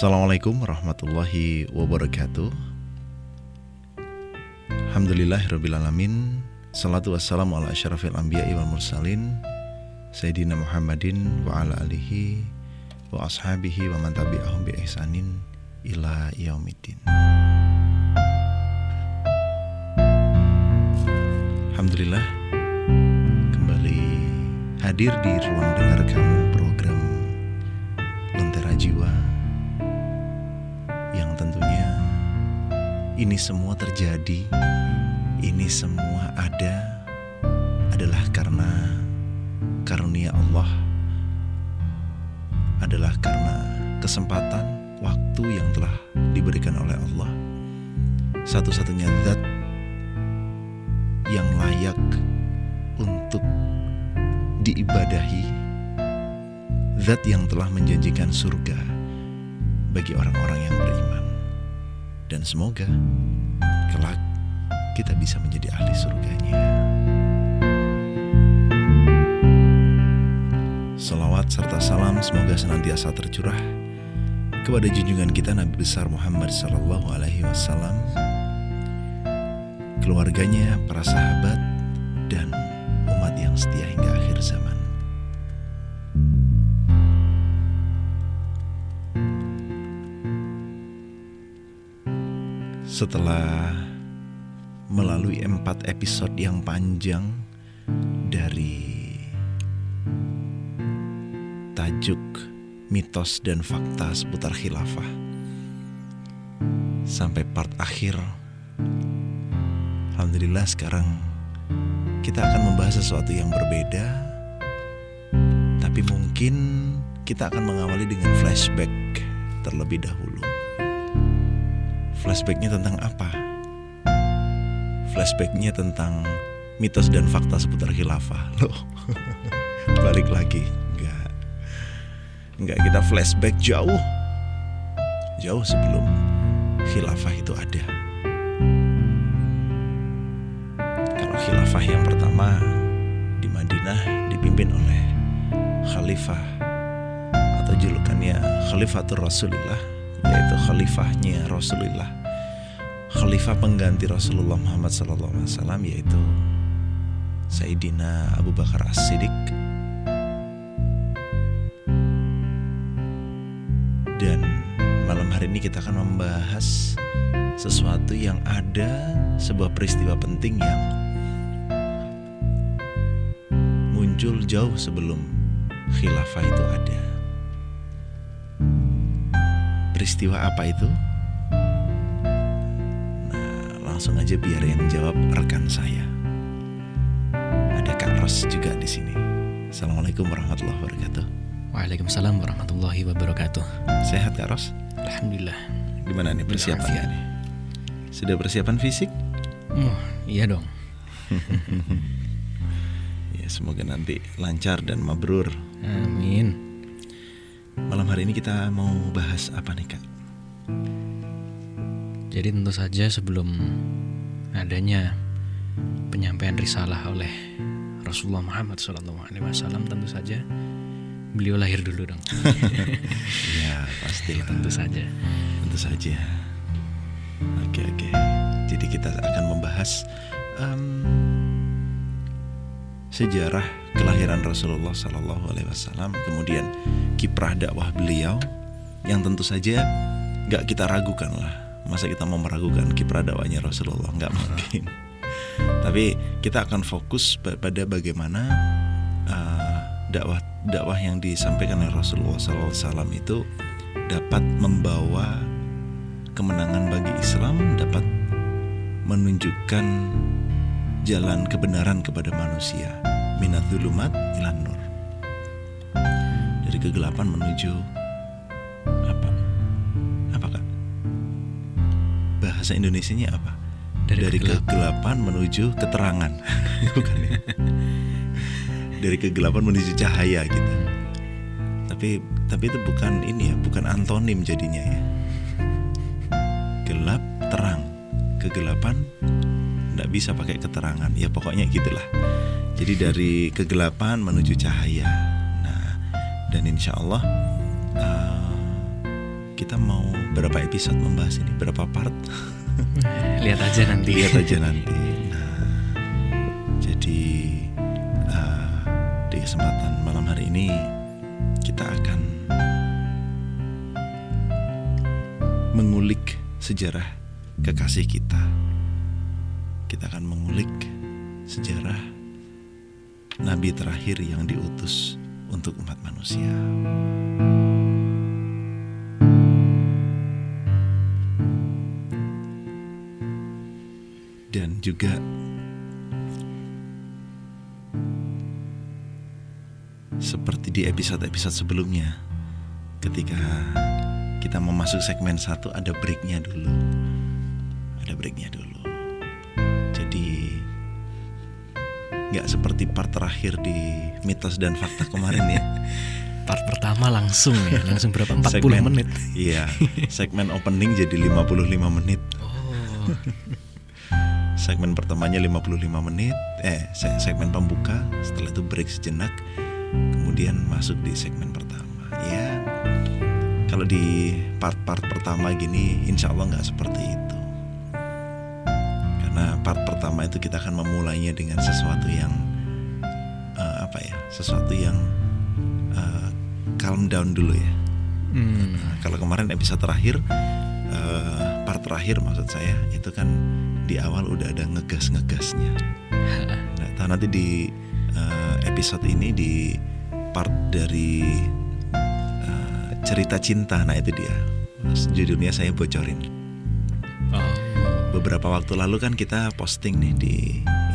Assalamualaikum warahmatullahi wabarakatuh. Alhamdulillahirrabbilalamin Salatu wassalamu ala asyrafil anbiya'i wal mursalin Sayyidina Muhammadin wa ala alihi wa ashabihi wa man tabi'ahum bi ihsanin ila yaumiddin. Alhamdulillah kembali hadir di ruang dengar kamu semua terjadi, ini semua ada adalah karena karunia Allah adalah karena kesempatan waktu yang telah diberikan oleh Allah. Satu-satunya zat yang layak untuk diibadahi zat yang telah menjanjikan surga bagi orang-orang yang beriman dan semoga kelak kita bisa menjadi ahli surganya. Salawat serta salam semoga senantiasa tercurah kepada junjungan kita Nabi besar Muhammad Sallallahu Alaihi Wasallam, keluarganya, para sahabat, dan umat yang setia hingga akhir zaman. Setelah melalui empat episode yang panjang dari tajuk mitos dan fakta seputar khilafah sampai part akhir Alhamdulillah sekarang kita akan membahas sesuatu yang berbeda tapi mungkin kita akan mengawali dengan flashback terlebih dahulu flashbacknya tentang apa? Flashbacknya tentang mitos dan fakta seputar khilafah. Loh balik lagi. Enggak. Kita flashback jauh. Jauh sebelum khilafah itu ada. Kalau khilafah yang pertama di Madinah dipimpin oleh Khalifah Atau julukannya Khalifatul Rasulullah Yaitu khalifahnya Rasulullah Khalifah pengganti Rasulullah Muhammad SAW yaitu Sayyidina Abu Bakar As-Siddiq Dan malam hari ini kita akan membahas sesuatu yang ada sebuah peristiwa penting yang muncul jauh sebelum khilafah itu ada. Peristiwa apa itu? Nah, langsung aja biar yang jawab rekan saya. Ada Kak Ros juga di sini. Assalamualaikum warahmatullahi wabarakatuh. Waalaikumsalam warahmatullahi wabarakatuh. Sehat Kak Ros? Alhamdulillah. Gimana nih persiapannya nih? Sudah persiapan fisik? Oh, iya dong. ya semoga nanti lancar dan mabrur. Amin. Malam hari ini kita mau bahas apa nih kak? Jadi tentu saja sebelum adanya penyampaian risalah oleh Rasulullah Muhammad SAW tentu saja beliau lahir dulu dong. ya pastilah. tentu saja. Tentu saja. Oke oke. Jadi kita akan membahas um, sejarah kelahiran Rasulullah Sallallahu Alaihi Wasallam, kemudian kiprah dakwah beliau yang tentu saja nggak kita ragukan lah. Masa kita mau meragukan kiprah dakwahnya Rasulullah nggak mungkin. Tapi kita akan fokus pada bagaimana uh, dakwah dakwah yang disampaikan oleh Rasulullah SAW itu dapat membawa kemenangan bagi Islam, dapat menunjukkan jalan kebenaran kepada manusia. Minadzulumat ilan nur. Dari kegelapan menuju apa? Apa kak? Bahasa Indonesianya apa? Dari Dari kegelapan. kegelapan menuju keterangan. Bukan ya? Dari kegelapan menuju cahaya gitu. Tapi tapi itu bukan ini ya, bukan antonim jadinya ya. Gelap terang, kegelapan nggak bisa pakai keterangan. Ya pokoknya gitulah. Jadi dari kegelapan menuju cahaya. Nah, dan insya Allah uh, kita mau berapa episode membahas ini, berapa part? Lihat aja nanti. Lihat aja nanti. Nah, jadi uh, di kesempatan malam hari ini kita akan mengulik sejarah kekasih kita. Kita akan mengulik sejarah nabi terakhir yang diutus untuk umat manusia. dan juga seperti di episode-episode sebelumnya ketika kita memasuki segmen satu ada breaknya dulu ada breaknya dulu jadi nggak seperti part terakhir di mitos dan fakta kemarin ya. Part pertama langsung ya langsung berapa? 40 segmen, menit. iya segmen opening jadi 55 menit. Oh. Segmen pertamanya 55 menit eh segmen pembuka setelah itu break sejenak kemudian masuk di segmen pertama. Ya kalau di part-part pertama gini insya Allah nggak seperti itu part pertama itu kita akan memulainya dengan sesuatu yang uh, apa ya sesuatu yang uh, calm down dulu ya hmm. nah, kalau kemarin episode terakhir uh, part terakhir maksud saya itu kan di awal udah ada ngegas-ngegasnya. Nah, tahu nanti di uh, episode ini di part dari uh, cerita cinta, nah itu dia. Judulnya saya bocorin. Oh. Beberapa waktu lalu kan kita posting nih di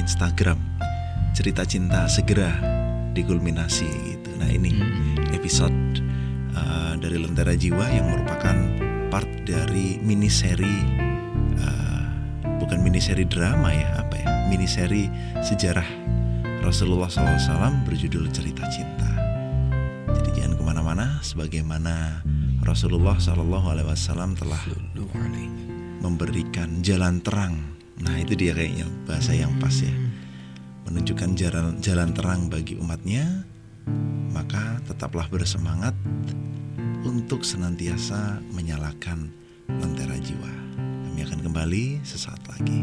Instagram cerita cinta segera dikulminasi gitu. Nah ini hmm. episode uh, dari Lentera Jiwa yang merupakan part dari mini seri bukan mini seri drama ya apa ya mini seri sejarah Rasulullah SAW berjudul cerita cinta jadi jangan ke mana-mana sebagaimana Rasulullah SAW telah memberikan jalan terang. Nah itu dia kayaknya bahasa yang pas ya. Menunjukkan jalan jalan terang bagi umatnya maka tetaplah bersemangat untuk senantiasa menyalakan lentera jiwa. Kami akan kembali sesaat lagi.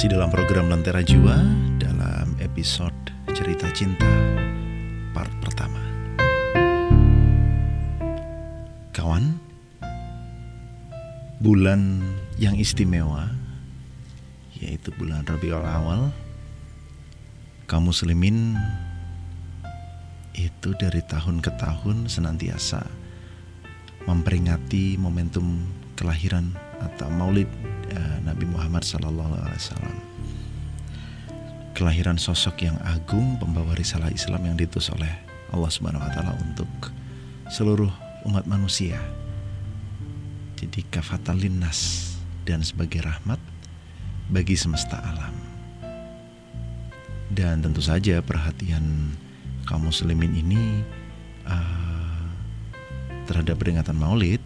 Masih dalam program Lentera Jiwa dalam episode Cerita Cinta part pertama. Kawan, bulan yang istimewa yaitu bulan Rabiul Awal kaum muslimin itu dari tahun ke tahun senantiasa memperingati momentum kelahiran atau Maulid uh, Nabi Muhammad SAW. Kelahiran sosok yang agung pembawa risalah Islam yang ditus oleh Allah Subhanahu wa taala untuk seluruh umat manusia. Jadi kafatan linnas dan sebagai rahmat bagi semesta alam. Dan tentu saja perhatian kaum muslimin ini uh, terhadap peringatan Maulid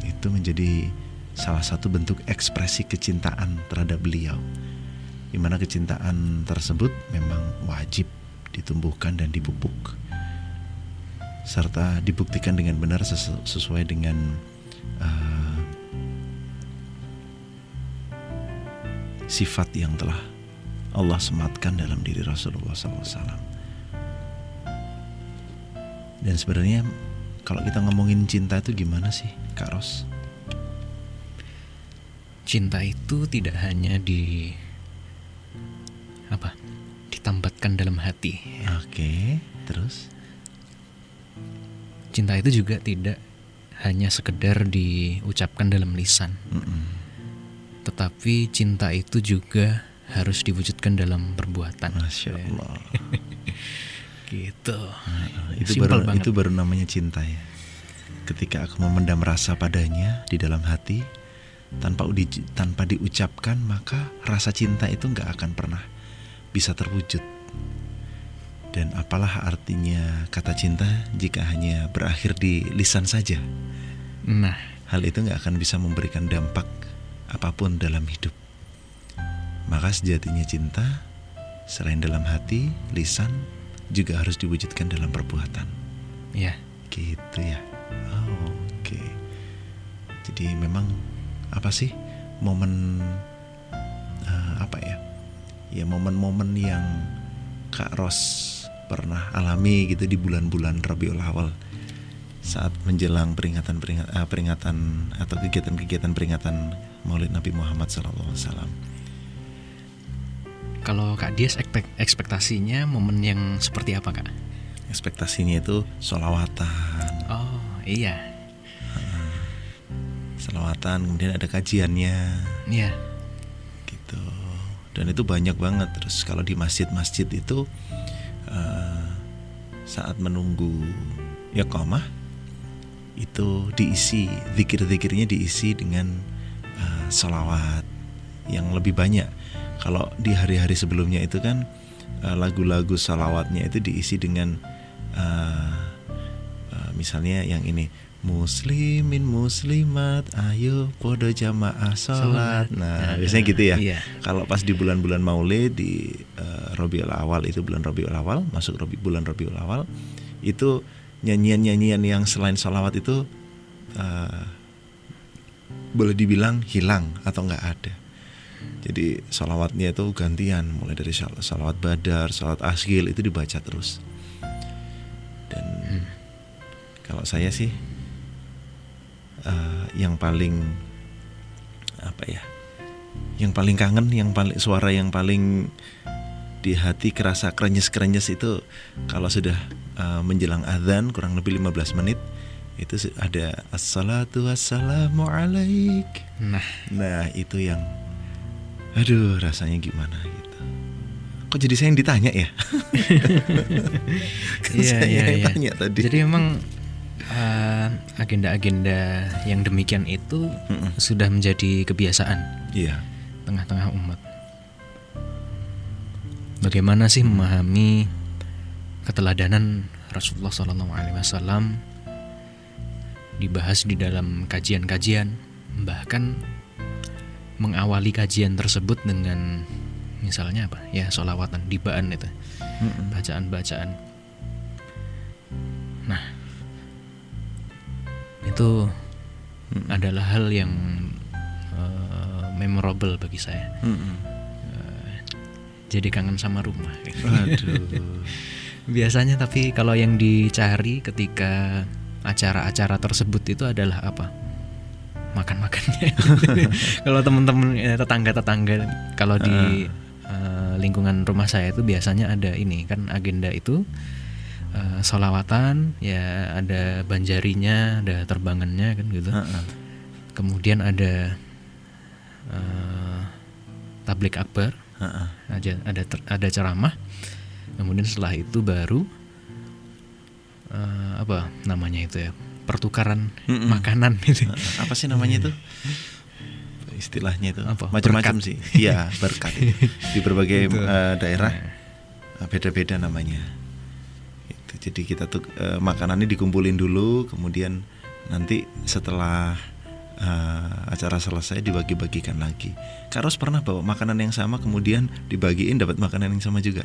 itu menjadi salah satu bentuk ekspresi kecintaan terhadap beliau. Di mana kecintaan tersebut memang wajib ditumbuhkan dan dipupuk serta dibuktikan dengan benar sesu sesuai dengan uh, sifat yang telah Allah sematkan dalam diri Rasulullah SAW. Dan sebenarnya kalau kita ngomongin cinta itu gimana sih, Kak Ros? Cinta itu tidak hanya di apa? Ditambatkan dalam hati. Oke, terus? Cinta itu juga tidak hanya sekedar diucapkan dalam lisan. Mm -mm. Tetapi cinta itu juga harus diwujudkan dalam perbuatan. Masya Allah. gitu. Nah, itu Simpel baru banget. itu baru namanya cinta ya. Ketika aku memendam rasa padanya di dalam hati tanpa di, tanpa diucapkan maka rasa cinta itu nggak akan pernah bisa terwujud. Dan apalah artinya kata cinta jika hanya berakhir di lisan saja. Nah, Hal itu nggak akan bisa memberikan dampak apa pun dalam hidup. Maka sejatinya cinta selain dalam hati, lisan juga harus diwujudkan dalam perbuatan. ya, Gitu ya. Oh, Oke. Jadi memang apa sih momen eh, apa ya? Ya momen-momen yang Kak Ros pernah alami gitu di bulan-bulan Rabiul Awal saat menjelang peringatan peringatan, peringatan atau kegiatan-kegiatan peringatan Maulid Nabi Muhammad SAW. kalau Kak Dias ekspek- ekspektasinya momen yang seperti apa Kak? Ekspektasinya itu solawatan, Oh iya, solawatan, kemudian ada kajiannya, iya, gitu. Dan itu banyak banget. Terus kalau di masjid-masjid itu eh, saat menunggu ya komah itu diisi zikir-zikirnya diisi dengan eh, salawat yang lebih banyak. Kalau di hari-hari sebelumnya itu kan eh, lagu-lagu salawatnya itu diisi dengan eh, eh, misalnya yang ini muslimin muslimat ayo podo jamaah sholat nah biasanya gitu ya Iya. kalau pas di bulan-bulan Maulid di uh, Rabiul Awal itu bulan Rabiul Awal masuk Rabi, bulan Rabiul Awal itu nyanyian-nyanyian yang selain salawat itu uh, boleh dibilang hilang atau nggak ada. Jadi salawatnya itu gantian mulai dari salawat badar, salawat asgil itu dibaca terus. Dan kalau saya sih uh, yang paling apa ya? yang paling kangen, yang paling suara yang paling di hati kerasa krenyes-krenyes itu kalau sudah uh, menjelang azan kurang lebih 15 menit itu ada assalatu wassalamu alaik. Nah, Nah, itu yang aduh rasanya gimana gitu. Kok jadi saya yang ditanya ya? Kan Iya, saya iya, yang iya. tanya tadi. jadi memang eh, agenda-agenda yang demikian itu Mm-mm. sudah menjadi kebiasaan Iya. tengah-tengah umat. Bagaimana sih memahami keteladanan Rasulullah SAW dibahas di dalam kajian-kajian, bahkan mengawali kajian tersebut dengan misalnya apa ya solawatan dibaan itu bacaan-bacaan. Nah, itu adalah hal yang eh, memorable bagi saya. Mm-mm. Jadi kangen sama rumah. Aduh. Biasanya tapi kalau yang dicari ketika acara-acara tersebut itu adalah apa? makan-makannya. kalau teman-teman eh, tetangga-tetangga kalau di eh, lingkungan rumah saya itu biasanya ada ini kan agenda itu eh, solawatan ya ada banjarinya ada terbangannya kan gitu. Heeh. kemudian ada eh, tablik akbar. Heeh. ada ada ter- ada ceramah. Kemudian setelah itu baru eh, apa namanya itu ya pertukaran Mm-mm. makanan gitu. Apa sih namanya itu? Istilahnya itu. Apa? macam-macam sih. Iya berkat di berbagai eh, daerah. Nah, beda-beda namanya jadi kita tuh eh, makanannya dikumpulin dulu kemudian nanti setelah eh, acara selesai dibagi-bagikan lagi. Karos pernah bawa makanan yang sama kemudian dibagiin dapat makanan yang sama juga?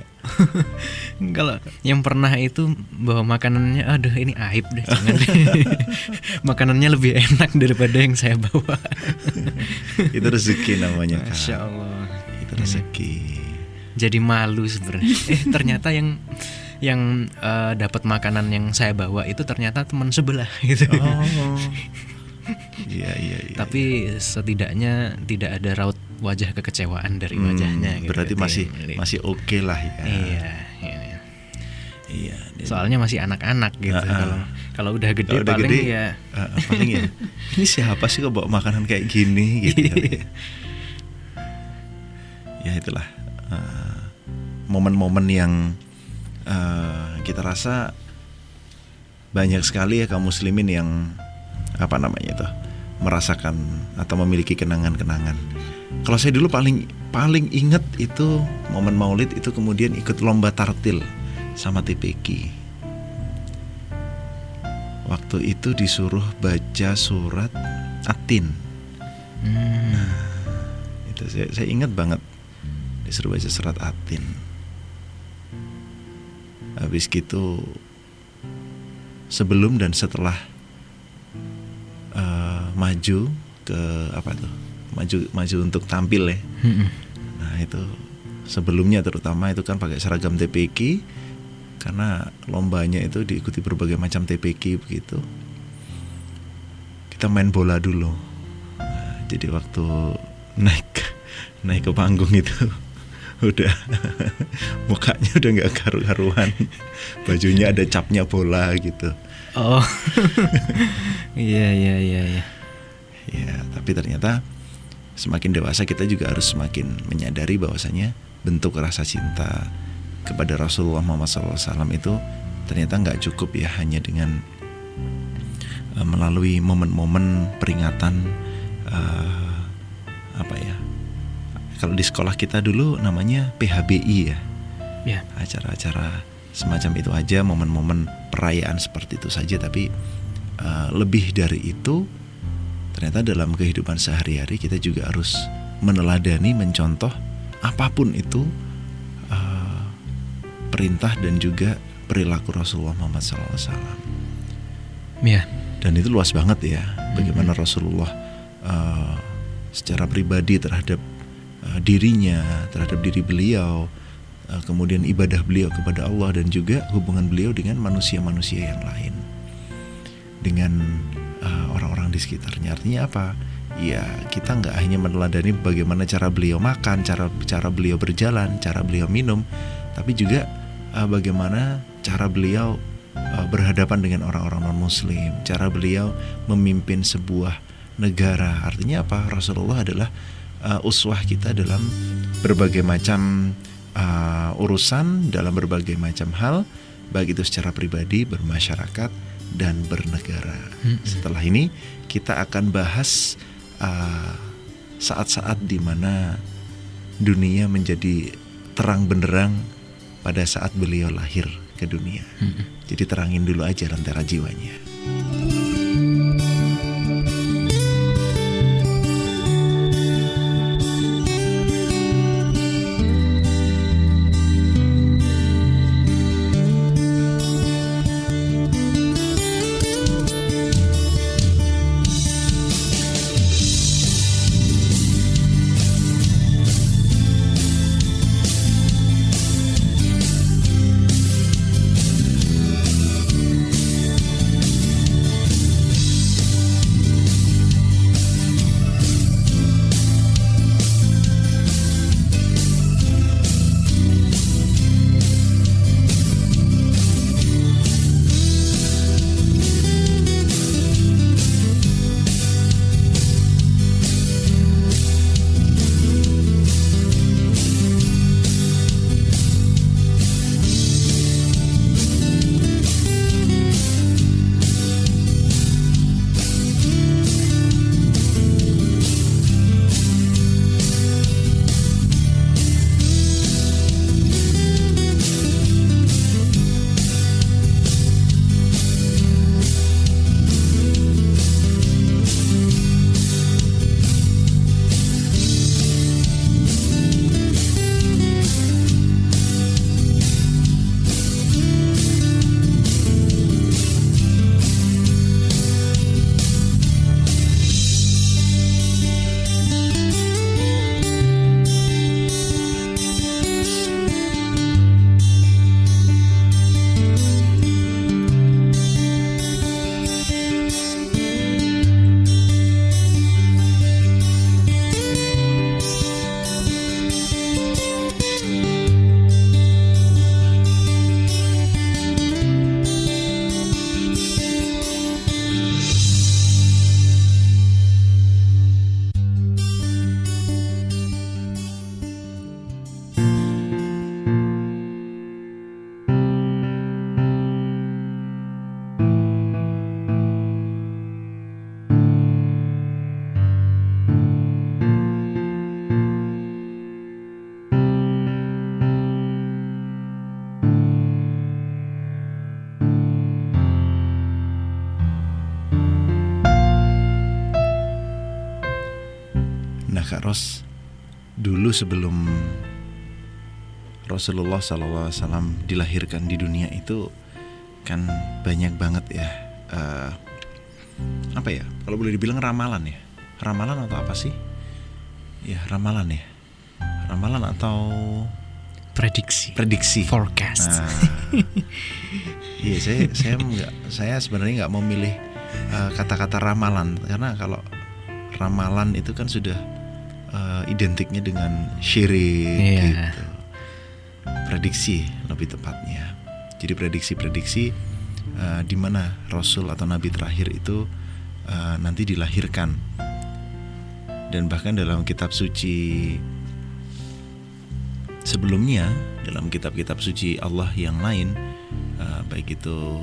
Kalau yang pernah itu bawa makanannya aduh ini aib deh jangan deh. makanannya lebih enak daripada yang saya bawa. Itu rezeki namanya Kak. Masya Allah. Itu rezeki. Jadi malu sebenarnya. Eh ternyata yang yang eh, dapat makanan yang saya bawa itu ternyata teman sebelah gitu. Oh. Iya iya iya tapi setidaknya tidak ada raut wajah kekecewaan dari Hmm, wajahnya gitu. berarti masih Jadi- masih oke lah ya. Iya, iya. iya soalnya masih anak-anak gitu. Ah, ah. kalau kalau udah gede Kalau udah paling gede, ya. ah, paling ya ini siapa sih kok bawa makanan kayak gini? gitu kali ya. ya itulah eh, momen-momen yang eh, kita rasa banyak sekali ya kaum muslimin yang apa namanya itu merasakan atau memiliki kenangan-kenangan. Kalau saya dulu paling paling inget itu momen Maulid itu kemudian ikut lomba tartil sama TPQ. Waktu itu disuruh baca surat Atin. hmm, Itu saya, saya ingat banget disuruh baca surat Atin. Habis gitu sebelum dan setelah eh, maju ke apa tuh? Maju maju untuk tampil ya. hmm, Nah itu sebelumnya terutama itu kan pakai seragam TPQ karena lombanya itu diikuti berbagai macam TPQ begitu. Kita main bola dulu. Nah, jadi waktu naik naik ke panggung itu udah. Mukanya udah nggak karu-karuan. Bajunya ada capnya bola gitu. Oh. Iya iya iya iya. Ya tapi ternyata semakin dewasa kita juga harus semakin menyadari bahwasanya bentuk rasa cinta kepada Rasulullah Muhammad SAW itu ternyata nggak cukup ya hanya dengan eh, melalui momen-momen peringatan eh, apa ya kalau di sekolah kita dulu namanya PHBI ya. Ya. Acara-acara semacam itu aja momen-momen perayaan seperti itu saja. Tapi uh, lebih dari itu ternyata dalam kehidupan sehari-hari kita juga harus meneladani mencontoh apa pun itu uh, perintah dan juga perilaku Rasulullah Muhammad SAW ya. Dan itu luas banget ya bagaimana Rasulullah uh, secara pribadi terhadap uh, dirinya terhadap diri beliau uh, kemudian ibadah beliau kepada Allah dan juga hubungan beliau dengan manusia-manusia yang lain dengan uh, orang-orang di sekitarnya artinya apa ya kita nggak hanya meneladani bagaimana cara beliau makan cara cara beliau berjalan cara beliau minum tapi juga bagaimana cara beliau berhadapan dengan orang-orang non-muslim, cara beliau memimpin sebuah negara. Artinya apa? Rasulullah adalah uh, uswah kita dalam berbagai macam uh, urusan, dalam berbagai macam hal, baik itu secara pribadi, bermasyarakat, dan bernegara. Setelah ini kita akan bahas uh, saat-saat di mana dunia menjadi terang benderang pada saat beliau lahir ke dunia. Jadi terangin dulu aja lentera jiwanya. Ros dulu sebelum Rasulullah SAW dilahirkan di dunia itu kan banyak banget ya uh, apa ya kalau boleh dibilang ramalan ya. Ramalan atau apa sih? Ya ramalan ya. Ramalan atau prediksi. Prediksi. Forecast. Nah, iya saya saya nggak saya sebenarnya nggak mau milih uh, kata-kata ramalan. Karena kalau ramalan itu kan sudah uh, identiknya dengan syirik Iya. gitu. Prediksi lebih tepatnya. Jadi prediksi-prediksi uh, di mana rasul atau nabi terakhir itu uh, nanti dilahirkan. Dan bahkan dalam kitab suci sebelumnya dalam kitab-kitab suci Allah yang lain uh, baik itu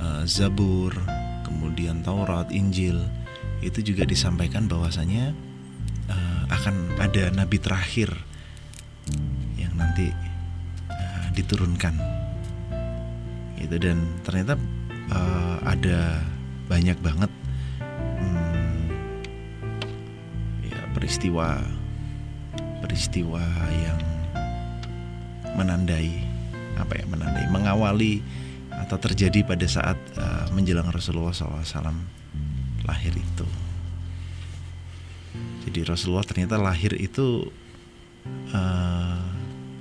uh, Zabur kemudian Taurat Injil itu juga disampaikan bahwasanya akan ada nabi terakhir yang nanti uh, diturunkan gitu dan ternyata uh, ada banyak banget hmm, ya peristiwa peristiwa yang menandai apa ya menandai mengawali atau terjadi pada saat uh, menjelang Rasulullah SAW lahir itu. Jadi Rasulullah ternyata lahir itu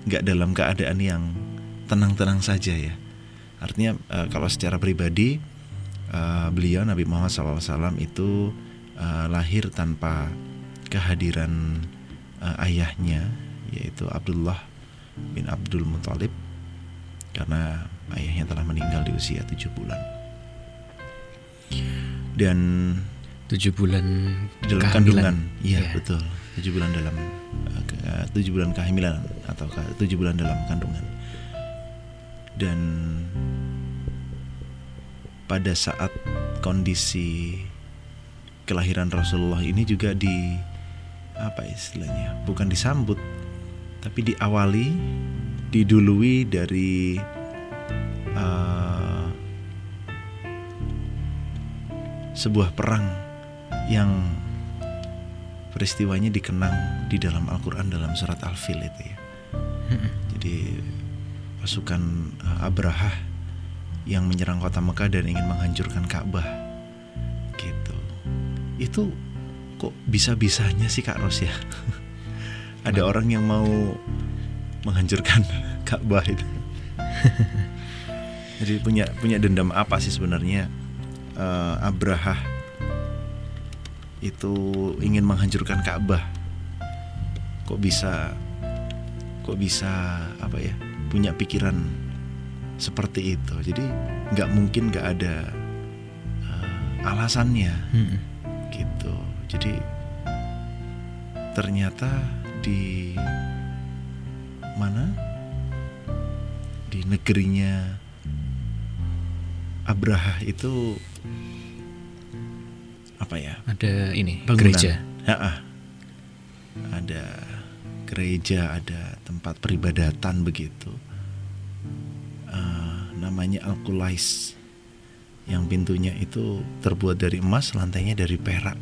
nggak uh, dalam keadaan yang tenang-tenang saja ya. Artinya uh, kalau secara pribadi uh, beliau Nabi Muhammad SAW itu uh, lahir tanpa kehadiran uh, ayahnya yaitu Abdullah bin Abdul Muthalib karena ayahnya telah meninggal di usia tujuh bulan dan tujuh bulan dalam kehamilan. kandungan iya Ya. betul tujuh bulan dalam ke- uh, tujuh bulan kehamilan atau tujuh bulan dalam kandungan dan pada saat kondisi kelahiran Rasulullah ini juga di apa istilahnya bukan disambut tapi diawali didului dari uh, sebuah perang yang peristiwanya dikenang di dalam Al-Quran dalam surat Al-Fil itu ya. Jadi pasukan uh, Abraha yang menyerang kota Mekah dan ingin menghancurkan Ka'bah. Gitu. Itu kok bisa-bisanya sih Kak Ros ya? Ada orang yang mau menghancurkan Ka'bah itu. Jadi punya punya dendam apa sih sebenarnya eh, Abraha itu ingin menghancurkan Ka'bah? Kok bisa kok bisa apa ya punya pikiran seperti itu? Jadi nggak mungkin nggak ada eh, alasannya Mm-mm. gitu. Jadi ternyata di mana di negerinya Abraha itu apa ya? Ada ini bangunan. gereja. Ha-ha. ada gereja ada tempat peribadatan begitu. Eh, namanya Al-Qulais. Yang pintunya itu terbuat dari emas lantainya dari perak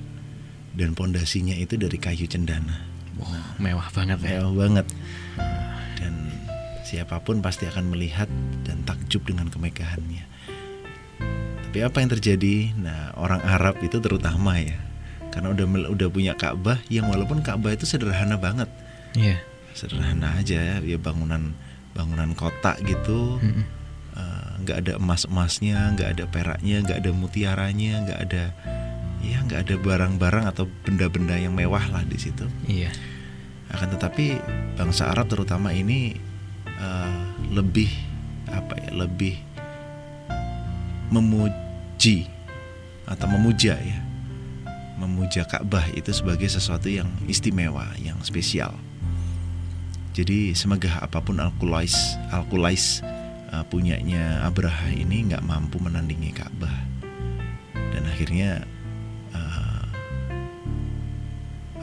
dan pondasinya itu dari kayu cendana. Wah, mewah banget ya. Mewah banget. Dan siapa pun pasti akan melihat dan takjub dengan kemegahannya tapi apa yang terjadi? Nah orang Arab itu terutama ya karena udah udah punya Ka'bah yang walaupun Ka'bah itu sederhana banget. Iya. Sederhana aja ya bangunan bangunan kota gitu. Mm-mm. Eh, nggak ada emas emasnya nggak ada peraknya nggak ada mutiaranya nggak ada ya nggak ada barang-barang atau benda-benda yang mewah lah di situ. Iya. Akan tetapi bangsa Arab terutama ini eh, lebih apa ya lebih memuji atau memuja ya memuja Ka'bah itu sebagai sesuatu yang istimewa yang spesial jadi semegah apa pun Al-Qulais Al-Qulais eh, punyanya Abraha ini nggak mampu menandingi Ka'bah dan akhirnya eh,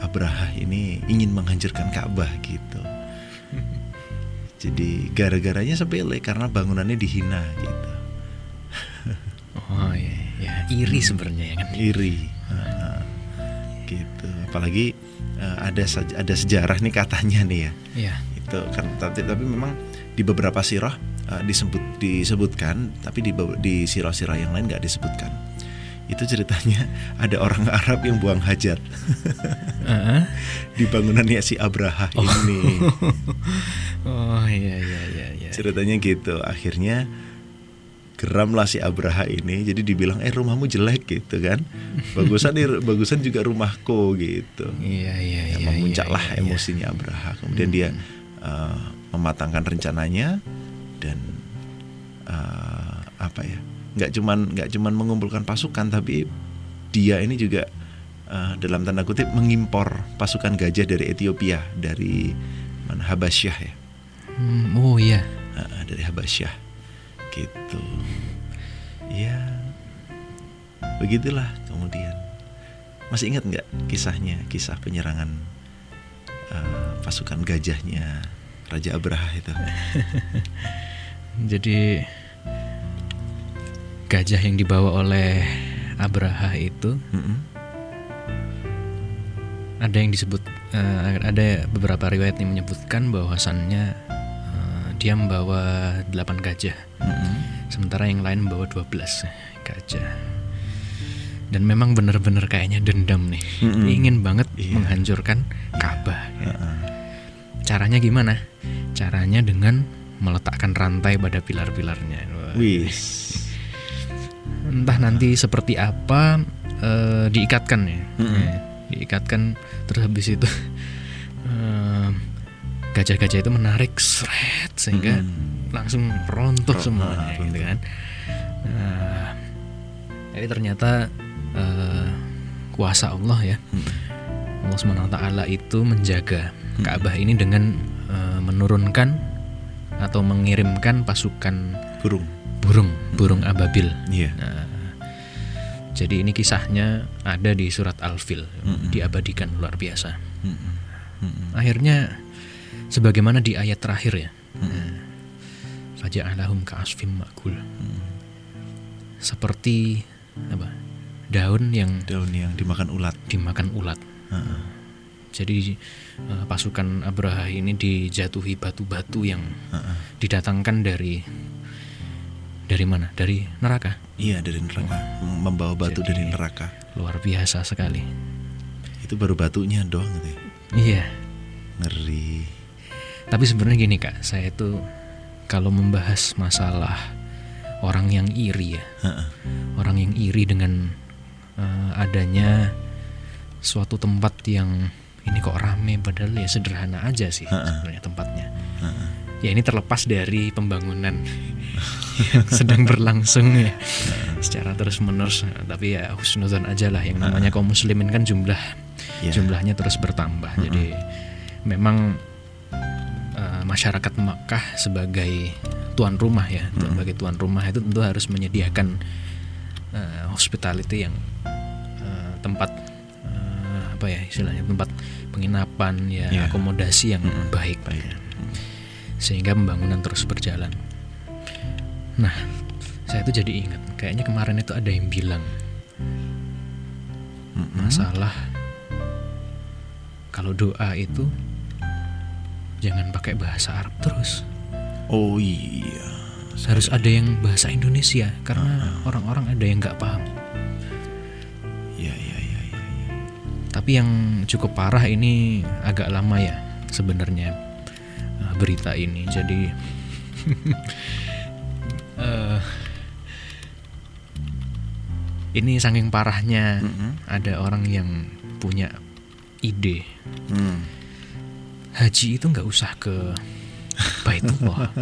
Abraha ini ingin menghancurkan Ka'bah gitu. Jadi gara-garanya sepele karena bangunannya dihina gitu. Oh iya ya iri sebenarnya ya kan? Iri. Nah, gitu. Apalagi eh, ada ada sejarah nih katanya nih ya. Iya. itu kan tapi, tapi memang di beberapa sirah eh, disebut disebutkan tapi di di sirah-sirah yang lain nggak disebutkan. Itu ceritanya ada orang Arab yang buang hajat. Di bangunannya si Abraha ini. Oh iya iya iya iya. ceritanya gitu. Akhirnya geramlah si Abraha ini. Jadi dibilang eh rumahmu jelek gitu kan. Bagusan nih bagusan juga rumahku gitu. Iya iya ya, iya. memuncaklah iya, iya. emosinya Abraha. Kemudian dia uh, mematangkan rencananya dan uh, apa ya nggak cuman nggak cuman mengumpulkan pasukan tapi dia ini juga uh, dalam tanda kutip mengimpor pasukan gajah dari Ethiopia dari mana? Habasyah ya. Hmm, oh iya. Uh, dari Habasyah gitu. Ya begitulah kemudian. Masih ingat nggak kisahnya kisah penyerangan uh, pasukan gajahnya Raja Abraha itu? Jadi gajah yang dibawa oleh Abraha itu Mm-mm. ada yang disebut eh, ada beberapa riwayat yang menyebutkan bahwasannya eh, dia membawa 8 gajah Mm-mm. sementara yang lain membawa 12 gajah dan memang benar-benar kayaknya dendam nih Mm-mm. ingin banget Iya. menghancurkan Ka'bah ya. Uh-uh. caranya gimana caranya dengan meletakkan rantai pada pilar-pilarnya. Wis entah nanti seperti apa eh, diikatkan ya Mm-mm. Ya, diikatkan terus habis itu eh, gajah-gajah itu menarik seret sehingga Mm-mm. Langsung runtuh Ro- semuanya ah, gitu runtuh. kan nah, jadi ternyata eh, kuasa Allah ya Mm-mm. Allah SWT itu menjaga Hmm. Ka'bah ini dengan eh, menurunkan atau mengirimkan pasukan burung burung burung ababil iya Nah, jadi ini kisahnya ada di surat Al-Fil, Mm-mm. diabadikan luar biasa. Mm-mm. Akhirnya sebagaimana di ayat terakhir ya. Mm-mm. Faja'alahum ka'asfim ma'kul. Mm. Seperti apa? Daun yang daun yang dimakan ulat dimakan ulat. Uh-uh. Jadi eh, pasukan Abraha ini dijatuhi batu-batu yang Uh-uh. didatangkan dari dari mana? Dari neraka. iya dari neraka membawa batu Jadi- dari neraka Luar biasa sekali. itu baru batunya doang gitu ya. Iya. ngeri Tapi sebenarnya gini kak, saya itu kalau membahas masalah orang yang iri ya, Uh-uh. orang yang iri dengan eh, adanya suatu tempat yang ini kok rame padahal ya sederhana aja sih Ha-ha. sebenarnya tempatnya. Uh-uh. Ya ini terlepas dari pembangunan yang sedang berlangsung ya secara terus menerus. Tapi ya husnuzon aja lah yang namanya kaum muslimin kan jumlah Ya. jumlahnya terus bertambah. Jadi memang eh, masyarakat Makkah sebagai tuan rumah ya, sebagai tuan rumah itu tentu harus menyediakan eh, hospitality yang eh, tempat eh, apa ya istilahnya tempat penginapan ya Ya. akomodasi yang Mm-mm. baik, Baik. sehingga pembangunan terus berjalan. Nah, saya tuh jadi ingat kayaknya kemarin itu ada yang bilang Mm-mm. masalah kalau doa itu jangan pakai bahasa Arab terus oh iya harus ada yang bahasa Indonesia karena orang-orang ada yang nggak paham iya iya iya iya iya. tapi yang cukup parah ini agak lama ya sebenarnya eh, berita ini jadi eh, ini saking parahnya Mm-mm. ada orang yang punya ide Hmm. Haji itu nggak usah ke Baitullah.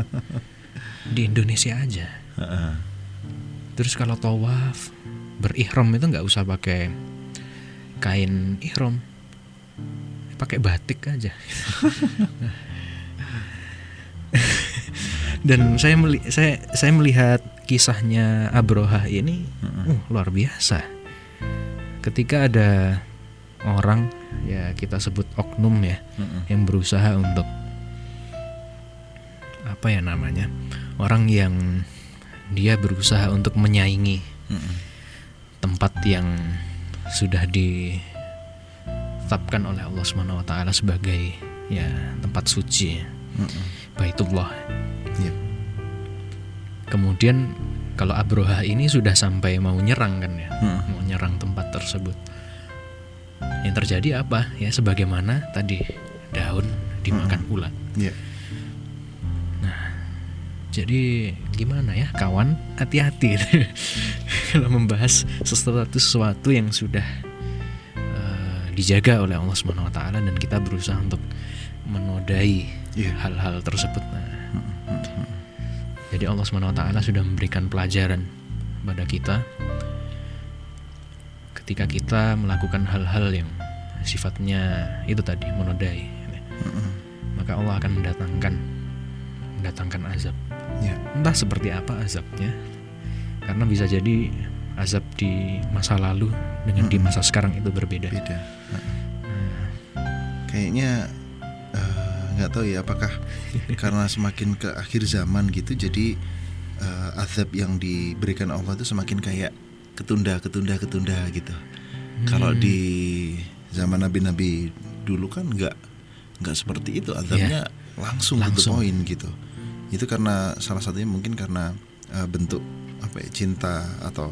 Di Indonesia aja. Terus kalau tawaf berihram itu nggak usah pakai kain ihram. Pakai batik aja. Dan saya meli saya saya melihat kisahnya Abroha ini uh, luar biasa. Ketika ada orang ya kita sebut oknum ya Mm-mm. yang berusaha untuk apa ya namanya orang yang dia berusaha untuk menyaingi Mm-mm. tempat yang sudah di ditetapkan oleh Allah Subhanahu wa taala sebagai ya tempat suci Mm-mm. Baitullah. Iya. Kemudian kalau Abroha ini sudah sampai mau nyerang kan ya, Mm. mau nyerang tempat tersebut. Yang terjadi apa? Ya sebagaimana tadi daun dimakan ulat. Iya. Jadi gimana ya kawan hati-hati kalau membahas sesuatu sesuatu yang sudah eh, dijaga oleh Allah Subhanahu Wa Taala dan kita berusaha untuk menodai Iya. hal-hal tersebut. Nah, jadi Allah Subhanahu Wa Taala sudah memberikan pelajaran pada kita ketika kita melakukan hal-hal yang sifatnya itu tadi menodai, maka Allah akan mendatangkan mendatangkan azab. Iya. entah seperti apa azabnya karena bisa jadi azab di masa lalu dengan di masa sekarang itu berbeda. Beda. Kayaknya eh, nggak tahu ya apakah karena semakin ke akhir zaman gitu jadi eh, azab yang diberikan Allah itu semakin kayak ketunda ketunda ketunda gitu. Kalau di zaman nabi-nabi dulu kan nggak nggak seperti itu azabnya langsung, to the Langsung. point gitu. Itu karena salah satunya mungkin karena eh, bentuk apa ya cinta atau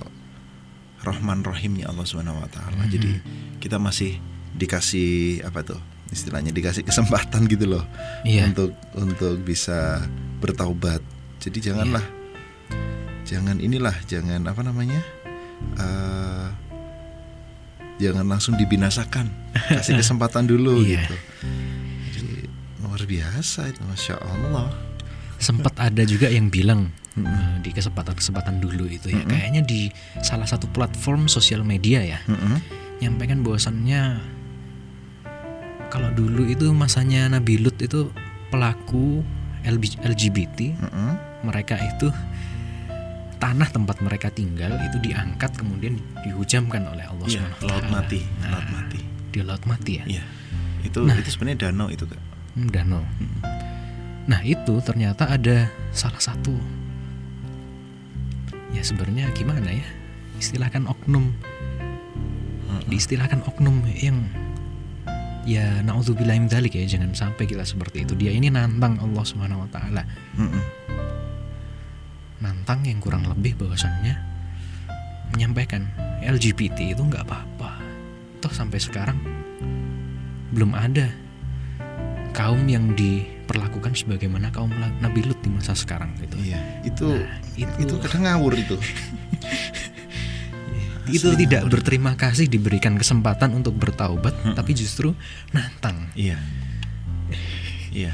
Rahman Rahimnya Allah Subhanahu Wa Taala. Jadi kita masih dikasih apa tuh istilahnya dikasih kesempatan gitu loh Iya. untuk untuk bisa bertaubat. Jadi janganlah jangan inilah jangan apa namanya eh, jangan langsung dibinasakan. Kasih kesempatan dulu Iya. gitu. Jadi luar biasa itu masya Allah. sempat ada juga yang bilang eh, di kesempatan-kesempatan dulu itu ya kayaknya di salah satu platform sosial media ya Mm-mm. nyampaikan bahwasannya kalau dulu itu masanya Nabi Lut itu pelaku LGBT Mm-mm. mereka itu tanah tempat mereka tinggal itu diangkat kemudian dihujamkan oleh Allah Subhanahu wa laut mati, Nah, laut mati. Di laut mati ya. Iya. Itu Nah. itu sebenarnya danau itu kak. Hmm, danau. Nah, itu ternyata ada salah satu ya sebenarnya gimana ya? Istilahkan oknum. Diistilahkan oknum yang ya naudzubillah min dzalik ya, jangan sampai kita seperti itu. Dia ini nantang Allah Subhanahu wa taala. Nantang yang kurang lebih bahwasannya menyampaikan LGBT itu nggak apa-apa. Toh sampai sekarang belum ada kaum yang diperlakukan sebagaimana kaum Nabi Lut di masa sekarang gitu. Iya, itu Nah, itu itu kadang ngawur itu. itu Asli tidak ngawur. berterima kasih diberikan kesempatan untuk bertaubat, tapi justru nantang. Iya. Iya.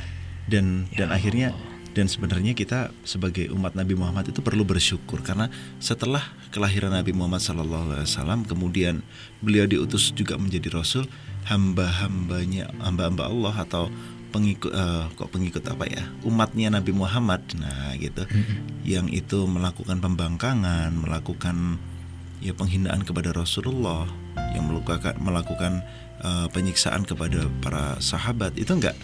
Dan Ya dan akhirnya dan sebenarnya kita sebagai umat Nabi Muhammad itu perlu bersyukur karena setelah kelahiran Nabi Muhammad SAW kemudian beliau diutus juga menjadi rasul hamba-hambanya hamba-hamba Allah atau pengikut eh, kok pengikut apa ya umatnya Nabi Muhammad. Nah gitu. Yang itu melakukan pembangkangan melakukan ya penghinaan kepada Rasulullah yang melakukan melakukan eh, penyiksaan kepada para sahabat. Itu enggak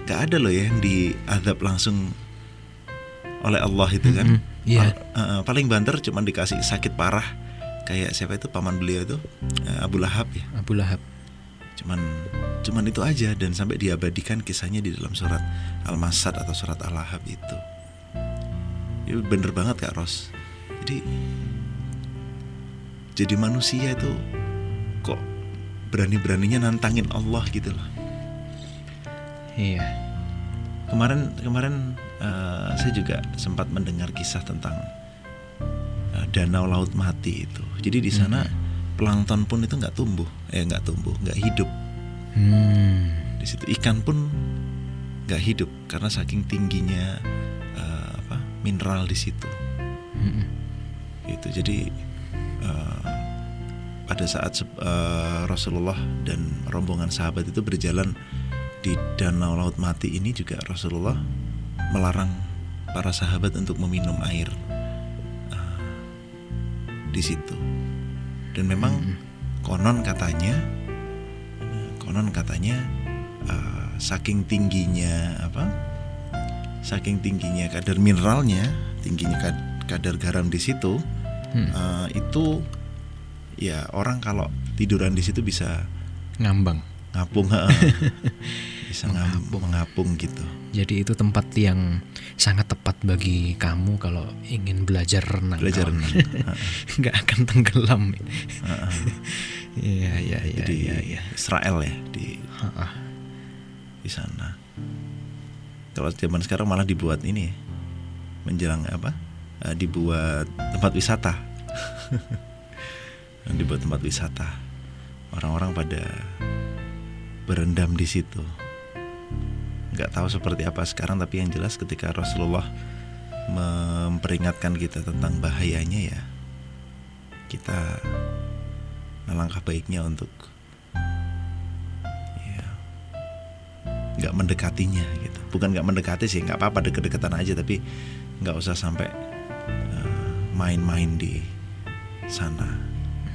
nggak ada loh ya yang diadab langsung oleh Allah itu kan. Mm-mm, iya. Pal- eh, paling banter cuma dikasih sakit parah. Kayak siapa itu paman beliau itu eh, Abu Lahab ya. Abu Lahab. cuman cuman itu aja dan sampai diabadikan kisahnya di dalam surat Al-Masad atau surat Al-Lahab itu. Itu bener banget kak Ros. Jadi jadi manusia itu kok berani-beraninya nantangin Allah gitu loh. Iya. kemarin kemarin eh, saya juga sempat mendengar kisah tentang eh, danau laut mati itu. Jadi di sana plankton pun itu nggak tumbuh eh nggak tumbuh nggak hidup. Hmm. di situ ikan pun nggak hidup karena saking tingginya eh, apa mineral di situ. Mm-mm. itu jadi eh, pada saat eh, Rasulullah dan rombongan sahabat itu berjalan di danau laut mati ini juga Rasulullah melarang para sahabat untuk meminum air eh, di situ dan memang konon katanya konon katanya eh, saking tingginya apa saking tingginya kadar mineralnya tingginya kad- kadar garam di situ Hmm. eh, itu ya orang kalau tiduran di situ bisa Ngambang. ngapung. bisa ngapung mengapung gitu Jadi itu tempat yang sangat tepat bagi kamu kalau ingin belajar renang. belajar renang nggak akan tenggelam. Iya iya iya di iya. iya. Israel ya di Ha-ha. di sana kalau zaman sekarang malah dibuat ini menjelang apa Eh, dibuat tempat wisata dibuat tempat wisata orang-orang pada berendam di situ nggak tahu seperti apa sekarang tapi yang jelas ketika Rasulullah memperingatkan kita tentang bahayanya ya kita alangkah baiknya untuk ya nggak mendekatinya gitu. Bukan nggak mendekati sih nggak apa-apa deket-deketan aja tapi nggak usah sampai eh, main-main di sana.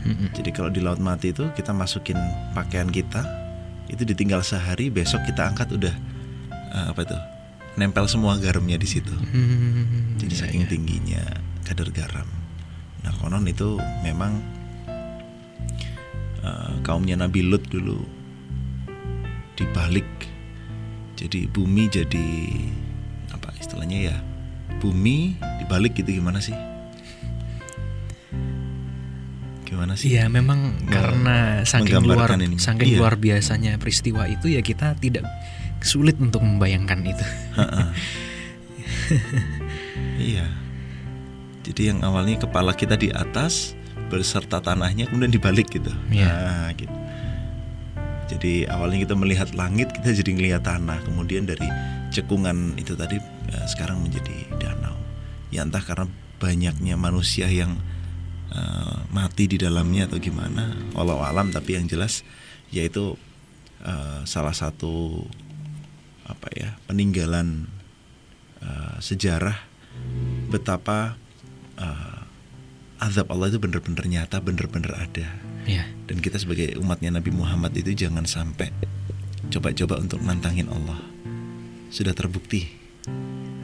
Jadi kalau di laut mati itu kita masukin pakaian kita itu ditinggal sehari besok kita angkat udah eh, apa itu nempel semua garamnya di situ Hmm, jadi iya, saking iya. tingginya kadar garam nah konon itu memang eh, kaumnya Nabi Lut dulu dibalik jadi bumi jadi apa istilahnya ya bumi dibalik gitu gimana sih gimana sih Iya memang Me- karena saking luar ini. saking Iya. luar biasanya peristiwa itu ya kita tidak sulit untuk membayangkan itu. Iya. Jadi yang awalnya kepala kita di atas beserta tanahnya kemudian dibalik gitu. Iya. nah gitu. Jadi awalnya kita melihat langit kita jadi ngelihat tanah. Kemudian dari cekungan itu tadi eh, sekarang menjadi danau. Ya entah karena banyaknya manusia yang eh, mati di dalamnya atau gimana walau alam tapi yang jelas yaitu eh, salah satu apa ya peninggalan eh, sejarah betapa eh, azab Allah itu benar-benar nyata benar-benar ada. Ya. dan kita sebagai umatnya Nabi Muhammad itu jangan sampai coba-coba untuk nantangin Allah. Sudah terbukti.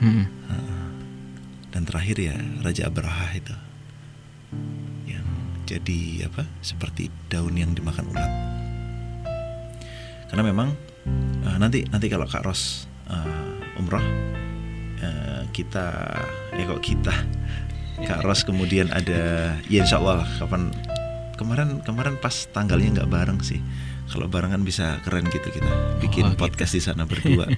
Mm-mm. dan terakhir ya Raja Abraha itu yang jadi apa seperti daun yang dimakan ulat. Karena memang eh, nanti nanti kalau Kak Ros eh, umroh eh, kita ya kok kita Kak Ros kemudian ada ya Insya Allah kapan kemarin kemarin pas tanggalnya nggak bareng sih kalau bareng kan bisa keren gitu kita bikin Oh, gitu. podcast di sana berdua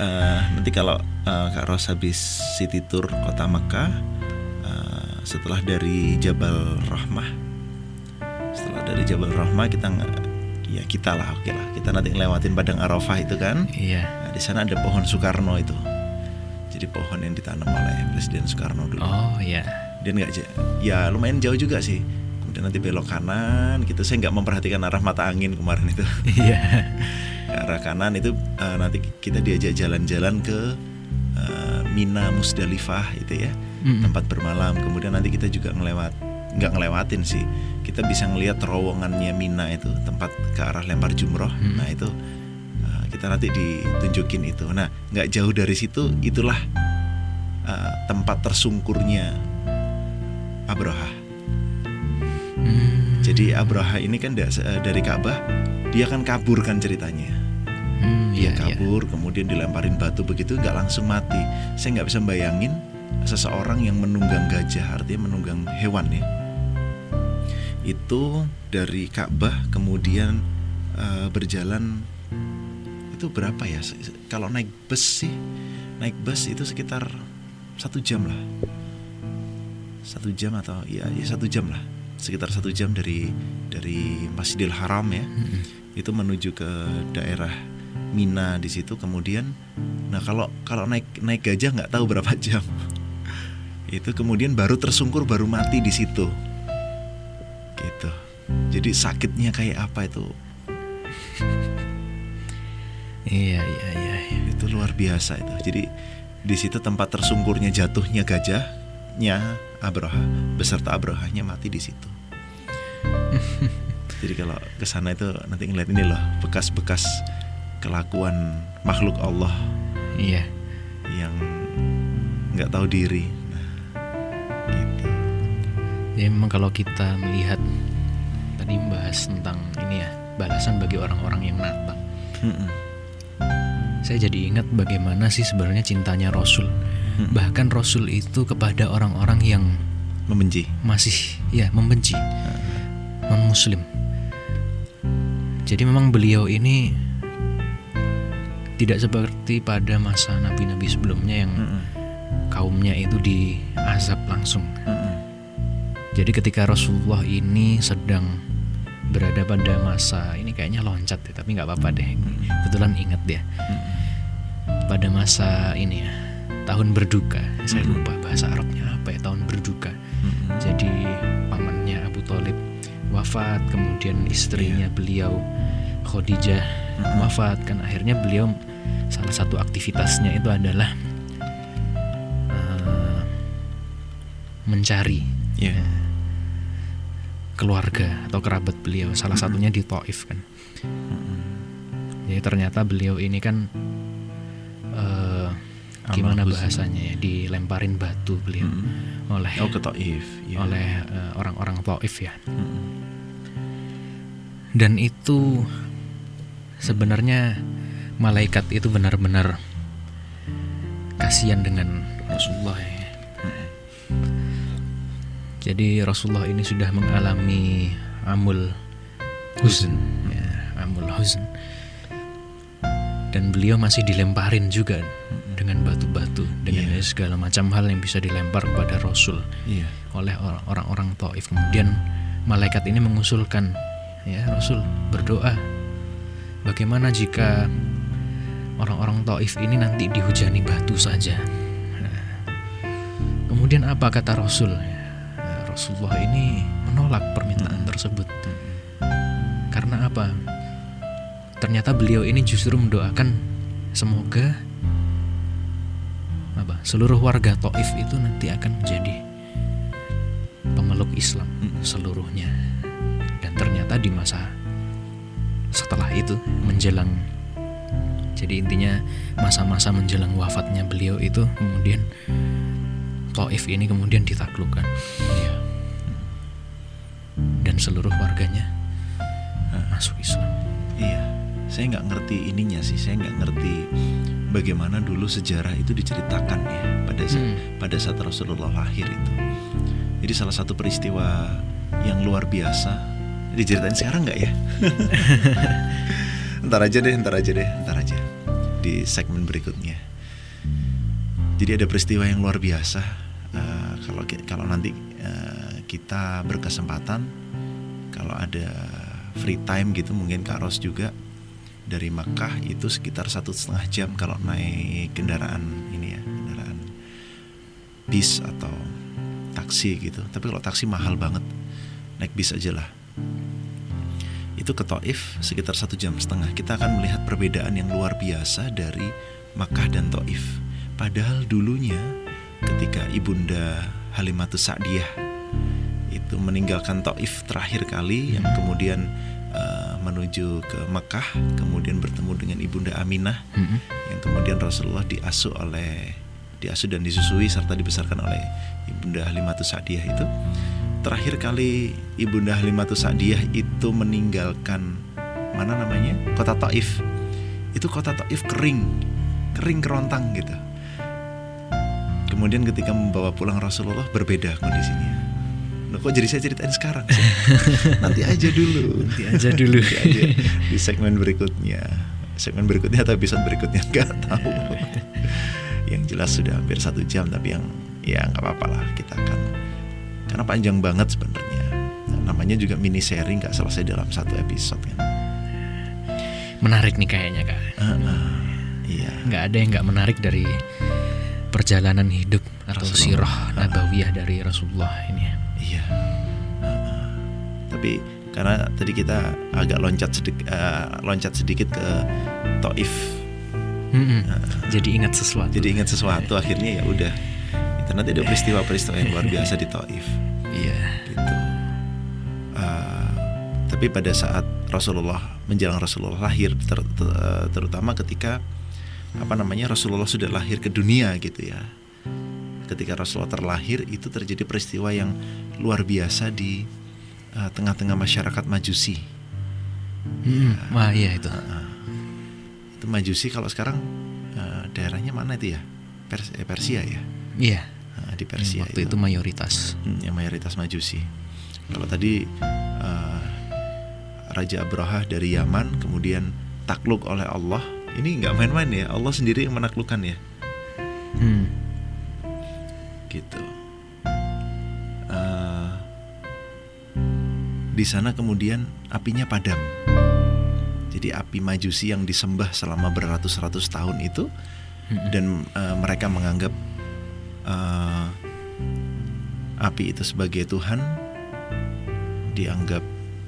Eh, nanti kalau eh, Kak Ros habis city tour kota Mekah eh, setelah dari Jabal Rahmah setelah dari Jabal Rahmah kita ya kita lah oke lah. Kita nanti ngelewatin padang Arafah itu kan? Iya. Nah, di sana ada pohon Soekarno itu. Jadi pohon yang ditanam oleh Presiden Soekarno dulu. Oh ya. dia nggak ya lumayan jauh juga sih. Kemudian nanti belok kanan gitu. Saya nggak memperhatikan arah mata angin kemarin itu. Iya. ke arah kanan itu eh, nanti kita diajak jalan-jalan ke eh, Mina Musdalifah itu ya. Mm-mm. tempat bermalam. Kemudian nanti kita juga ngelewat nggak ngelewatin sih. Kita bisa ngelihat terowongannya Mina itu tempat ke arah lempar jumroh. Hmm. nah itu eh, kita nanti ditunjukin itu. Nah nggak jauh dari situ itulah eh, tempat tersungkurnya Abraha. Hmm. jadi Abraha ini kan da- eh, dari Ka'bah dia kan kabur kan ceritanya. Hmm, dia iya, iya. kabur kemudian dilemparin batu begitu nggak langsung mati. Saya nggak bisa bayangin seseorang yang menunggang gajah artinya menunggang hewan ya itu dari Ka'bah kemudian eh, berjalan itu berapa ya? Kalau naik bus sih naik bus itu sekitar satu jam lah. Satu jam atau ya, ya satu jam lah. Sekitar satu jam dari dari Masjidil Haram ya. Itu menuju ke daerah Mina di situ kemudian. Nah kalau kalau naik naik gajah nggak tahu berapa jam. Itu kemudian baru tersungkur baru mati di situ gitu jadi sakitnya kayak apa itu Iya iya iya. iya. itu luar biasa itu jadi di situ tempat tersungkurnya jatuhnya gajahnya Abraha beserta Abrahanya mati di situ jadi kalau ke sana itu nanti ngeliat ini loh bekas-bekas kelakuan makhluk Allah Iya. yang nggak tahu diri nah, gitu Ya memang kalau kita melihat tadi membahas tentang ini ya balasan bagi orang-orang yang nakal. Mm-mm. Saya jadi ingat bagaimana sih sebenarnya cintanya Rasul. Mm-mm. Bahkan Rasul itu kepada orang-orang yang membenci masih ya membenci non muslim. Jadi memang beliau ini tidak seperti pada masa nabi-nabi sebelumnya yang Mm-mm. kaumnya itu diazab langsung. Mm-mm. Jadi ketika Rasulullah ini sedang berada pada masa ini kayaknya loncat ya, tapi nggak apa-apa deh. Kebetulan ingat dia pada masa ini ya tahun berduka. Saya lupa bahasa Arabnya apa ya tahun berduka. Jadi pamannya Abu Talib wafat, kemudian istrinya beliau Khadijah wafat kan akhirnya beliau salah satu aktivitasnya itu adalah eh, mencari Iya. Keluarga atau kerabat beliau salah satunya di Taif kan jadi ternyata beliau ini kan eh, gimana bahasanya ya dilemparin batu beliau Mm-mm. oleh Oh ke Taif. Iya. oleh eh, orang-orang Taif ya Mm-mm. dan itu sebenarnya malaikat itu benar-benar kasihan dengan Rasulullah ya. Jadi Rasulullah ini sudah mengalami amul huzn, ya, amul huzn. Dan beliau masih dilemparin juga dengan batu-batu, dengan Iya. segala macam hal yang bisa dilempar kepada Rasul Iya. oleh or- orang-orang Taif. Kemudian malaikat ini mengusulkan, ya Rasul berdoa, bagaimana jika orang-orang Taif ini nanti dihujani batu saja? Nah, kemudian apa kata Rasul? Rasulullah ini menolak permintaan tersebut. Karena apa? Ternyata beliau ini justru mendoakan semoga apa? Seluruh warga Taif itu nanti akan menjadi pemeluk Islam seluruhnya. Dan ternyata di masa setelah itu menjelang jadi intinya masa-masa menjelang wafatnya beliau itu kemudian Taif ini kemudian ditaklukkan Iya. dan seluruh warganya masuk Islam. Iya, saya nggak ngerti ininya sih. Saya nggak ngerti bagaimana dulu sejarah itu diceritakan ya pada saat, Hmm. pada saat Rasulullah lahir itu. Jadi salah satu peristiwa yang luar biasa diceritain sekarang nggak ya? ntar aja deh, ntar aja deh, ntar aja di segmen berikutnya. Jadi ada peristiwa yang luar biasa. Kalau kalau nanti eh, kita berkesempatan, kalau ada free time gitu mungkin Kak Ros juga dari Makkah itu sekitar satu setengah jam kalau naik kendaraan ini ya kendaraan bis atau taksi gitu. Tapi kalau taksi mahal banget naik bis aja lah. Itu ke Taif sekitar satu jam setengah. Kita akan melihat perbedaan yang luar biasa dari Makkah dan Taif. Padahal dulunya ketika ibunda Halimatus Sa'diyah itu meninggalkan Taif terakhir kali yang kemudian uh, menuju ke Mekah kemudian bertemu dengan ibunda Aminah Mm-mm. yang kemudian Rasulullah diasuh oleh diasuh dan disusui serta dibesarkan oleh ibunda Halimatus Sa'diyah itu. Terakhir kali ibunda Halimatus Sa'diyah itu meninggalkan mana namanya? Kota Taif. Itu kota Taif kering kering kerontang gitu kemudian ketika membawa pulang Rasulullah berbeda kondisinya. Loh, kok jadi saya ceritain sekarang sih? nanti aja dulu. Nanti aja dulu. Nanti aja di segmen berikutnya. Segmen berikutnya atau episode berikutnya nggak tahu. Yang jelas sudah hampir satu jam tapi yang ya nggak apa-apa lah kita akan. Karena panjang banget sebenarnya. Nah, namanya juga mini seri nggak selesai dalam satu episode kan? Menarik nih kayaknya kak. Ah, ah, iya. Nggak ada yang nggak menarik dari perjalanan hidup atau Rasulullah. sirah nabawiyah dari Rasulullah ini. ya. Iya. Tapi karena tadi kita agak loncat sedikit, loncat sedikit ke Taif. Mm-mm. Jadi ingat sesuatu. Jadi ingat sesuatu akhirnya ya udah. Itu nanti ada peristiwa-peristiwa yang luar biasa di Taif. Iya. Gitu. Eh, tapi pada saat Rasulullah menjelang Rasulullah lahir, ter- ter- terutama ketika apa namanya Rasulullah sudah lahir ke dunia gitu ya. Ketika Rasulullah terlahir itu terjadi peristiwa yang luar biasa di eh, tengah-tengah masyarakat Majusi. Hmm, wah iya itu. Itu Majusi kalau sekarang eh, daerahnya mana itu ya? Pers- eh, Persia ya. Iya. Nah, di yang Persia waktu itu mayoritas. Hmm, yang mayoritas Majusi. Kalau tadi eh, Raja Abraha dari Yaman kemudian takluk oleh Allah. Ini nggak main-main ya. Allah sendiri yang menaklukkan ya. Hmm. Gitu. Eh, di sana kemudian apinya padam. Jadi api Majusi yang disembah selama beratus-ratus tahun itu Mm-mm. dan eh, mereka menganggap eh, api itu sebagai Tuhan dianggap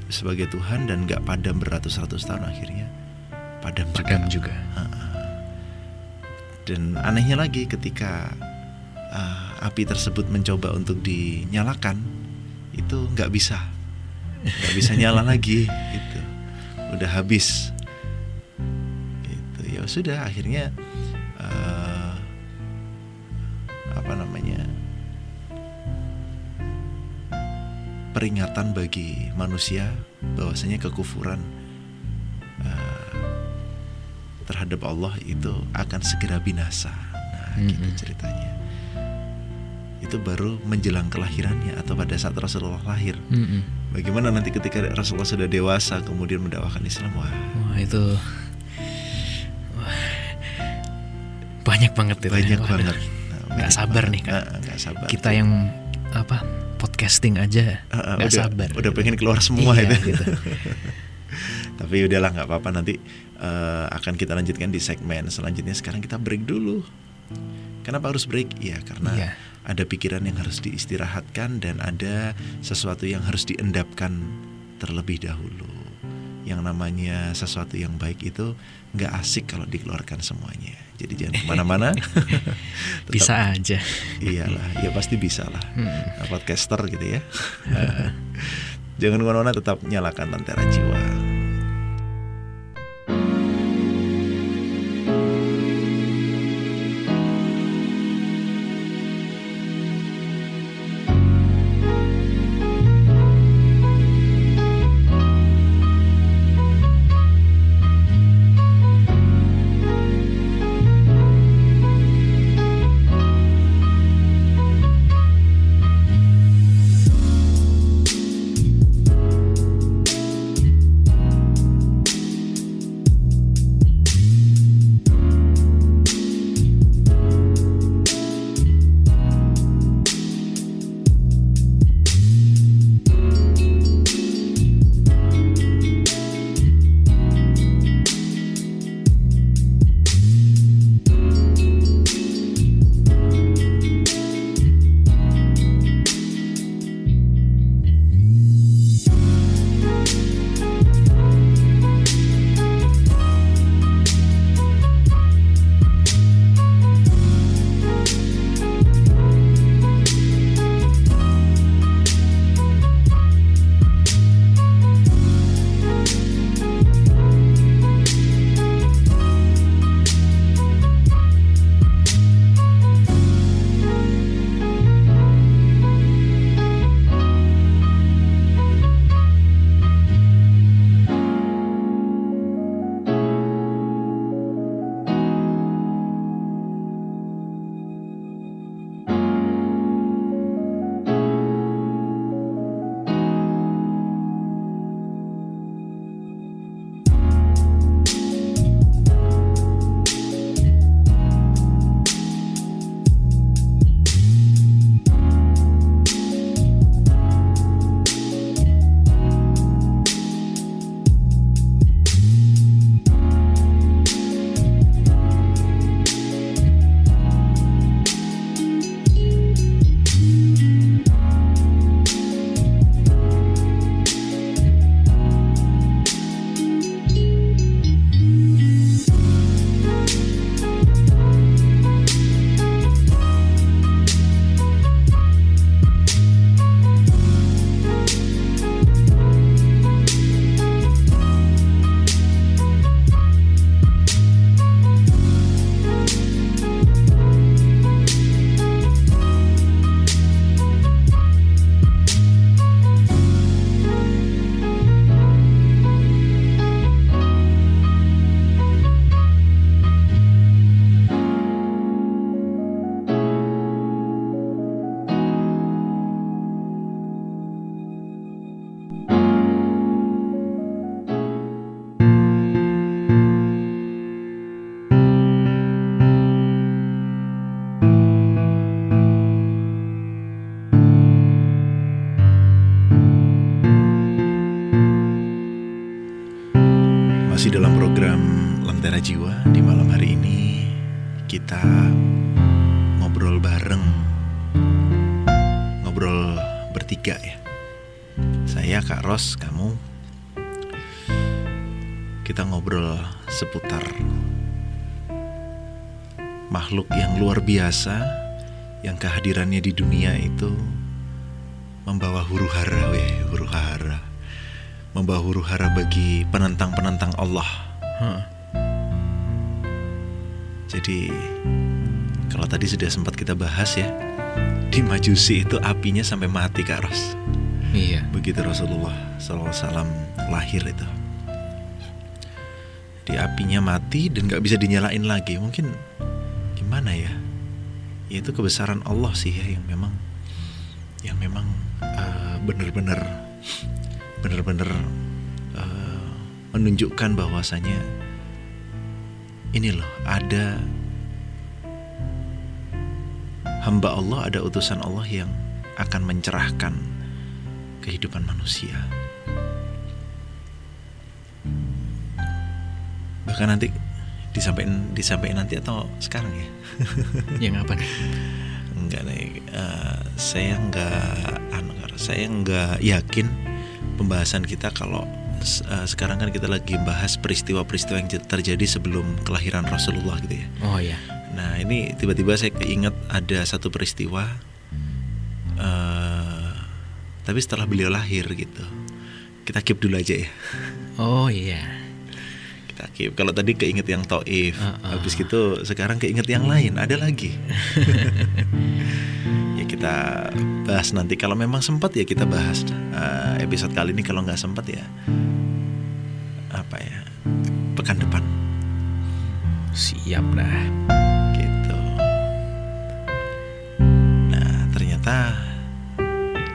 sebagai Tuhan dan nggak padam beratus-ratus tahun akhirnya padam, Padam juga. juga. dan anehnya lagi ketika eh, api tersebut mencoba untuk dinyalakan itu nggak bisa. Nggak bisa nyala lagi gitu. Udah habis. Gitu. Ya sudah akhirnya eh, apa namanya peringatan bagi manusia bahwasanya kekufuran eh, terhadap Allah itu akan segera binasa. Nah, gitu Mm-mm. ceritanya. Itu baru menjelang kelahirannya atau pada saat Rasulullah lahir. Mm-mm. Bagaimana nanti ketika Rasulullah sudah dewasa kemudian mendakwahkan Islam? Wah, Wah itu wah, banyak banget itu. banyak Waduh. banget. Nah, banyak sabar banget. nih, Kak. Nah, nggak sabar. Kita yang apa podcasting aja Ah, ah, nggak udah, sabar. Udah gitu. pengen keluar semua Iya, itu. gitu. Tapi udahlah nggak apa-apa nanti eh, akan kita lanjutkan di segmen selanjutnya. Sekarang kita break dulu. Kenapa harus break? Ya karena Iya. ada pikiran yang harus diistirahatkan dan ada sesuatu yang harus diendapkan terlebih dahulu. Yang namanya sesuatu yang baik itu nggak asik kalau dikeluarkan semuanya. Jadi jangan ke mana-mana. Bisa aja. Iyalah, ya pasti bisa lah. Hmm. Podcaster gitu ya. jangan ke mana-mana, tetap nyalakan lentera jiwa. Makhluk yang luar biasa yang kehadirannya di dunia itu membawa huru hara weh huru hara. Membawa huru hara bagi penentang-penentang Allah. Hah. jadi kalau tadi sudah sempat kita bahas ya di majusi itu apinya sampai mati Kak Ros. Iya. begitu Rasulullah SAW lahir itu. Di apinya mati dan nggak bisa dinyalain lagi. Mungkin gimana ya ya itu kebesaran Allah sih ya yang memang yang memang bener-bener bener-bener eh, menunjukkan bahwasanya ini loh ada hamba Allah ada utusan Allah yang akan mencerahkan kehidupan manusia. Bahkan nanti disampaikan disampaikan nanti atau sekarang ya? Yang apa nih? Enggak nih, eh, saya enggak, anu, saya enggak yakin pembahasan kita kalau eh, sekarang kan kita lagi bahas peristiwa-peristiwa yang terjadi sebelum kelahiran Rasulullah gitu ya. Oh iya. Nah ini tiba-tiba saya keinget ada satu peristiwa, eh, tapi setelah beliau lahir gitu, kita keep dulu aja ya. Oh iya. Keep. Kalau tadi keinget yang Taif, Ah, ah. habis gitu sekarang keinget yang lain, ada lagi. ya kita bahas nanti. Kalau memang sempat ya kita bahas Eh, episode kali ini. Kalau nggak sempat ya apa ya pekan depan Siap dah. gitu. Nah ternyata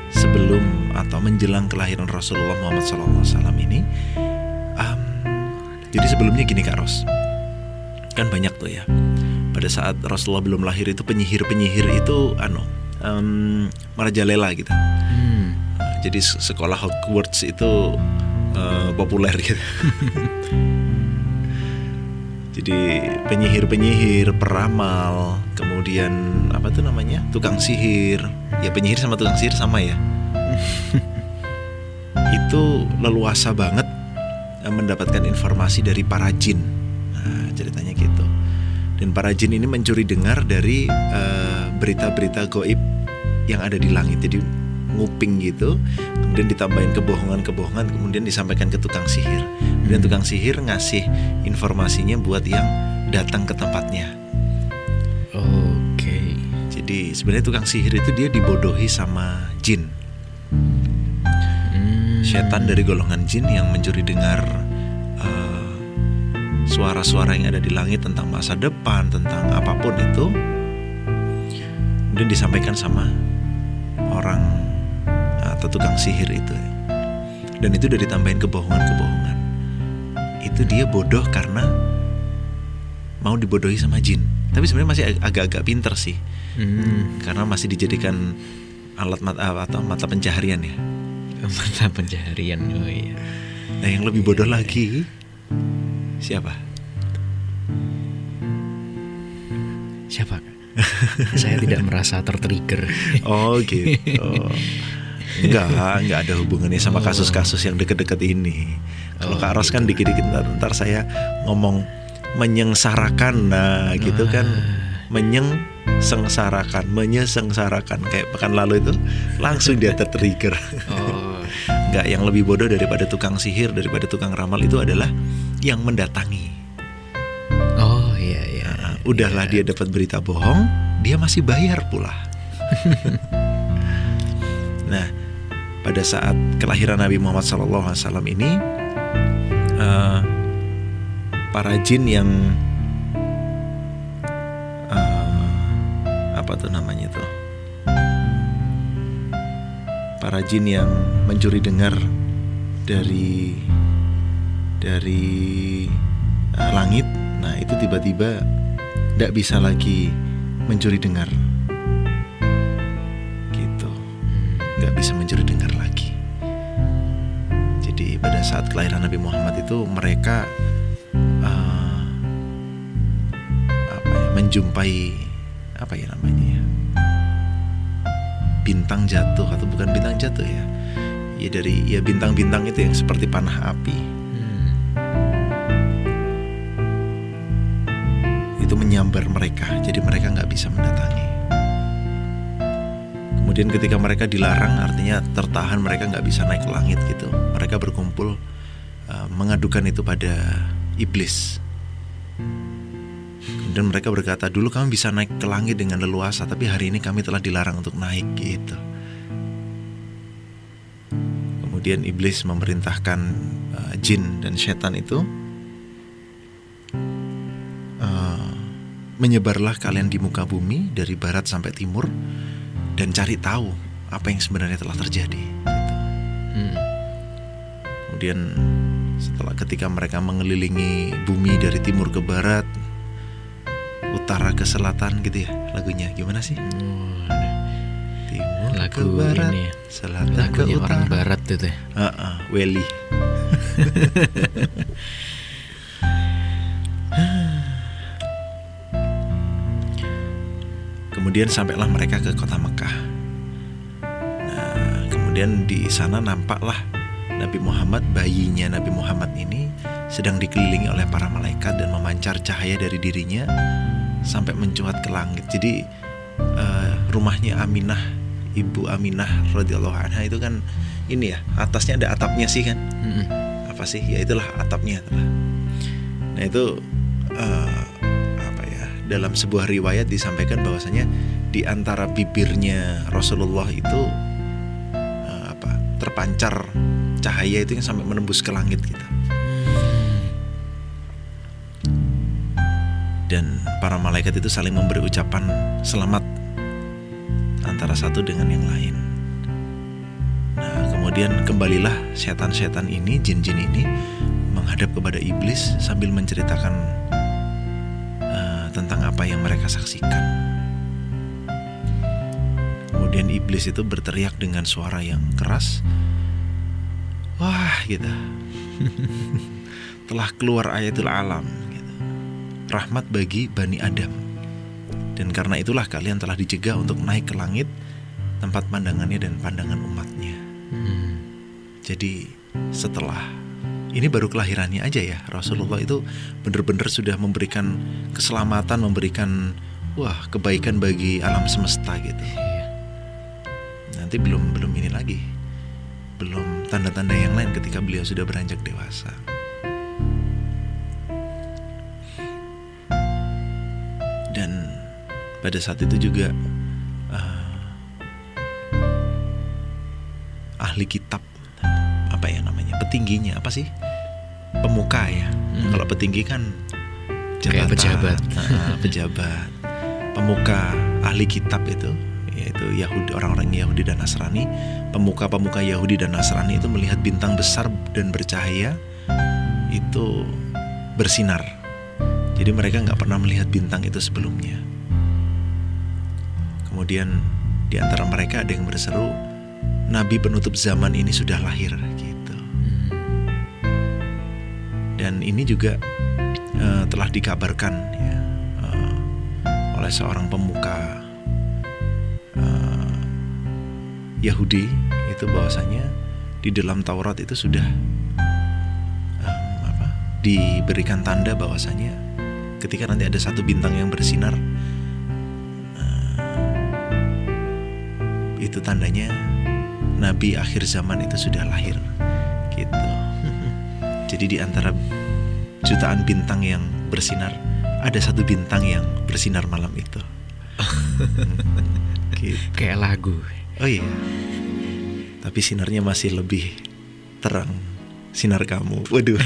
sebelum atau menjelang kelahiran Rasulullah Muhammad SAW ini, jadi sebelumnya gini Kak Ros, kan banyak tuh ya. Pada saat Rasulullah belum lahir itu penyihir-penyihir itu anu em, merajalela gitu. Hmm. Nah, jadi se- sekolah Hogwarts itu eh, populer gitu. jadi penyihir-penyihir, peramal, kemudian apa tuh namanya tukang sihir. Ya penyihir sama tukang sihir sama ya. itu leluasa banget eh, mendapatkan informasi dari para jin. Nah, ceritanya gitu. Dan para jin ini mencuri dengar dari eh, berita-berita goib yang ada di langit. Jadi nguping gitu, kemudian ditambahin kebohongan-kebohongan, kemudian disampaikan ke tukang sihir. Kemudian tukang sihir ngasih informasinya buat yang datang ke tempatnya. Oke. Jadi sebenarnya tukang sihir itu dia dibodohi sama jin. Setan dari golongan jin yang mencuri dengar eh, suara-suara yang ada di langit tentang masa depan, tentang apa pun itu, kemudian disampaikan sama orang atau tukang sihir itu, dan itu udah ditambahin kebohongan-kebohongan. Itu dia bodoh karena mau dibodohi sama jin. Tapi sebenarnya masih ag- agak-agak pinter sih, Hmm. karena masih dijadikan alat mata atau mata pencaharian ya. Mata pencaharian. Oh iya. Nah yang lebih bodoh lagi siapa? Siapa? Saya tidak merasa tertrigger. Oh gitu. Enggak, enggak ada hubungannya sama Oh. kasus-kasus yang deket-deket ini. Kalau Oh, Kak Ros kan gitu. dikit-dikit ntar, ntar saya ngomong menyengsarakan, nah gitu kan, Ah. Menyengsarakan, menyesengsarakan kayak pekan lalu itu langsung dia tertrigger. Oh. Yang lebih bodoh daripada tukang sihir, daripada tukang ramal itu adalah yang mendatangi. Oh iya iya. Nah, udahlah dia dapat berita bohong, dia masih bayar pula. nah, pada saat kelahiran Nabi Muhammad SAW ini, eh, para jin yang tuh namanya tuh. Para jin yang mencuri dengar dari dari uh, langit. Nah itu tiba-tiba tidak -tiba bisa lagi mencuri dengar. Gitu. Nggak bisa mencuri dengar lagi. Jadi pada saat kelahiran Nabi Muhammad itu mereka uh, apa ya menjumpai apa ya namanya bintang jatuh atau bukan bintang jatuh ya. Ya dari ya bintang-bintang itu yang seperti panah api. Hmm. itu menyambar mereka jadi mereka nggak bisa mendatangi. Kemudian ketika mereka dilarang artinya tertahan mereka nggak bisa naik ke langit gitu. Mereka berkumpul uh, mengadukan itu pada iblis kemudian mereka berkata dulu kami bisa naik ke langit dengan leluasa tapi hari ini kami telah dilarang untuk naik gitu kemudian iblis memerintahkan uh, jin dan setan itu uh, menyebarlah kalian di muka bumi dari barat sampai timur dan cari tahu apa yang sebenarnya telah terjadi. gitu. Hmm. Kemudian setelah ketika mereka mengelilingi bumi dari timur ke barat, utara ke selatan gitu ya lagunya gimana sih? Timur ke Lagu barat, ini ya. selatan ke Lagunya utara. orang barat itu ya. Heeh, Welly. Kemudian sampailah mereka ke kota Mekah. Nah, kemudian di sana nampaklah Nabi Muhammad, bayinya Nabi Muhammad ini sedang dikelilingi oleh para malaikat dan memancar cahaya dari dirinya sampai mencuat ke langit. Jadi eh, rumahnya Aminah, ibu Aminah radhiyallahu anha itu kan ini ya atasnya ada atapnya sih kan? Hmm. apa sih ya itulah atapnya itulah. nah itu eh, apa ya dalam sebuah riwayat disampaikan bahwasanya di antara bibirnya Rasulullah itu eh, apa terpancar cahaya itu yang sampai menembus ke langit gitu dan para malaikat itu saling memberi ucapan selamat antara satu dengan yang lain. Nah, kemudian kembalilah setan-setan ini, jin-jin ini menghadap kepada iblis sambil menceritakan eh, tentang apa yang mereka saksikan. Kemudian iblis itu berteriak dengan suara yang keras. Wah, gitu. Telah keluar ayatul alam. Rahmat bagi Bani Adam. Dan karena itulah kalian telah dicegah untuk naik ke langit tempat pandangannya dan pandangan umatnya. Hmm. Jadi setelah ini baru kelahirannya aja ya Rasulullah itu benar-benar sudah memberikan keselamatan, memberikan wah kebaikan bagi alam semesta gitu. Iya. Nanti belum belum ini lagi, belum tanda-tanda yang lain ketika beliau sudah beranjak dewasa. Pada saat itu juga eh, ahli kitab apa ya namanya petingginya apa sih? Pemuka ya. Hmm. kalau petinggi kan Kayak pejabat. Ah, pejabat pemuka ahli kitab itu yaitu Yahudi orang-orang Yahudi dan Nasrani. Pemuka-pemuka Yahudi dan Nasrani itu melihat bintang besar dan bercahaya itu bersinar. Jadi mereka nggak pernah melihat bintang itu sebelumnya kemudian di antara mereka ada yang berseru Nabi penutup zaman ini sudah lahir gitu. Dan ini juga eh, telah dikabarkan ya, eh, oleh seorang pemuka eh, Yahudi itu bahwasanya di dalam Taurat itu sudah em, apa, diberikan tanda bahwasanya ketika nanti ada satu bintang yang bersinar itu tandanya Nabi akhir zaman itu sudah lahir gitu. Jadi di antara jutaan bintang yang bersinar, ada satu bintang yang bersinar malam itu. Gitu. Kayak lagu. Oh iya. Tapi sinarnya masih lebih terang. Sinar kamu. Waduh.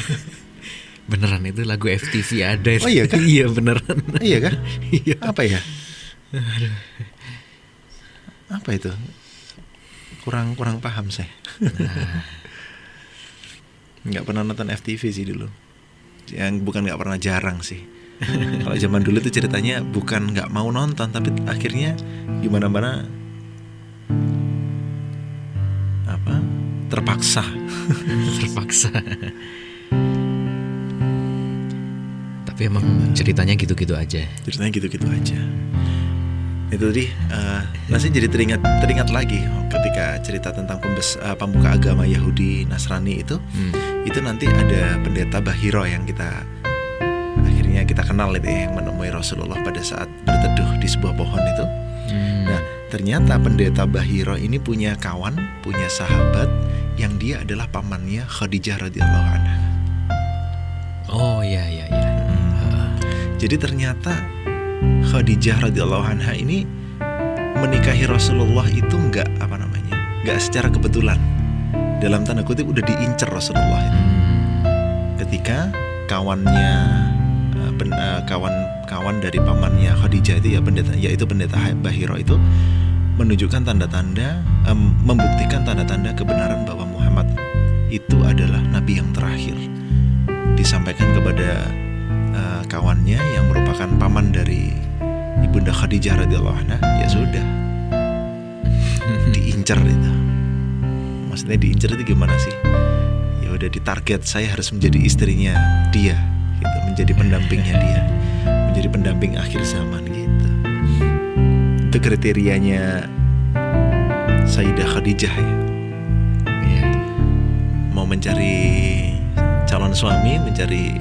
Beneran itu lagu FTV ada itu. Oh iya kah? iya beneran. iya kah? Iya. Apa ya? Apa itu? Kurang kurang paham saya. nggak pernah nonton FTV sih dulu. Yang bukan nggak pernah jarang sih. Kalau zaman dulu tuh ceritanya bukan nggak mau nonton tapi akhirnya gimana mana apa terpaksa. Terpaksa. Tapi emang ceritanya gitu-gitu aja. ceritanya gitu-gitu aja itu tadi eh, nasi jadi teringat teringat lagi ketika cerita tentang pembes, eh, pemuka agama Yahudi Nasrani itu Hmm. itu nanti ada pendeta Bahiro yang kita akhirnya kita kenal itu ya, yang menemui Rasulullah pada saat berteduh di sebuah pohon itu Hmm. Nah, ternyata pendeta Bahiro ini punya kawan, punya sahabat yang dia adalah pamannya Khadijah radhiyallahu anha. Oh iya iya iya. Jadi ternyata Khadijah radhiyallahu anha ini menikahi Rasulullah itu enggak apa namanya? enggak secara kebetulan. Dalam tanda kutip udah diincer Rasulullah itu. Hmm. Ketika kawannya eh, pen- eh, kawan kawan dari pamannya Khadijah itu ya pendeta yaitu pendeta Bahiro itu menunjukkan tanda-tanda em, membuktikan tanda-tanda kebenaran bahwa Muhammad itu adalah nabi yang terakhir disampaikan kepada eh, kawannya yang merupakan paman dari ibunda Khadijah radhiyallahu anha ya sudah. Diincar itu. Maksudnya diincar itu gimana sih? Ya udah ditarget saya harus menjadi istrinya dia gitu. Menjadi pendampingnya dia. Menjadi pendamping akhir zaman gitu. Itu kriterianya Sayyidah Khadijah ya. Iya. mau mencari calon suami mencari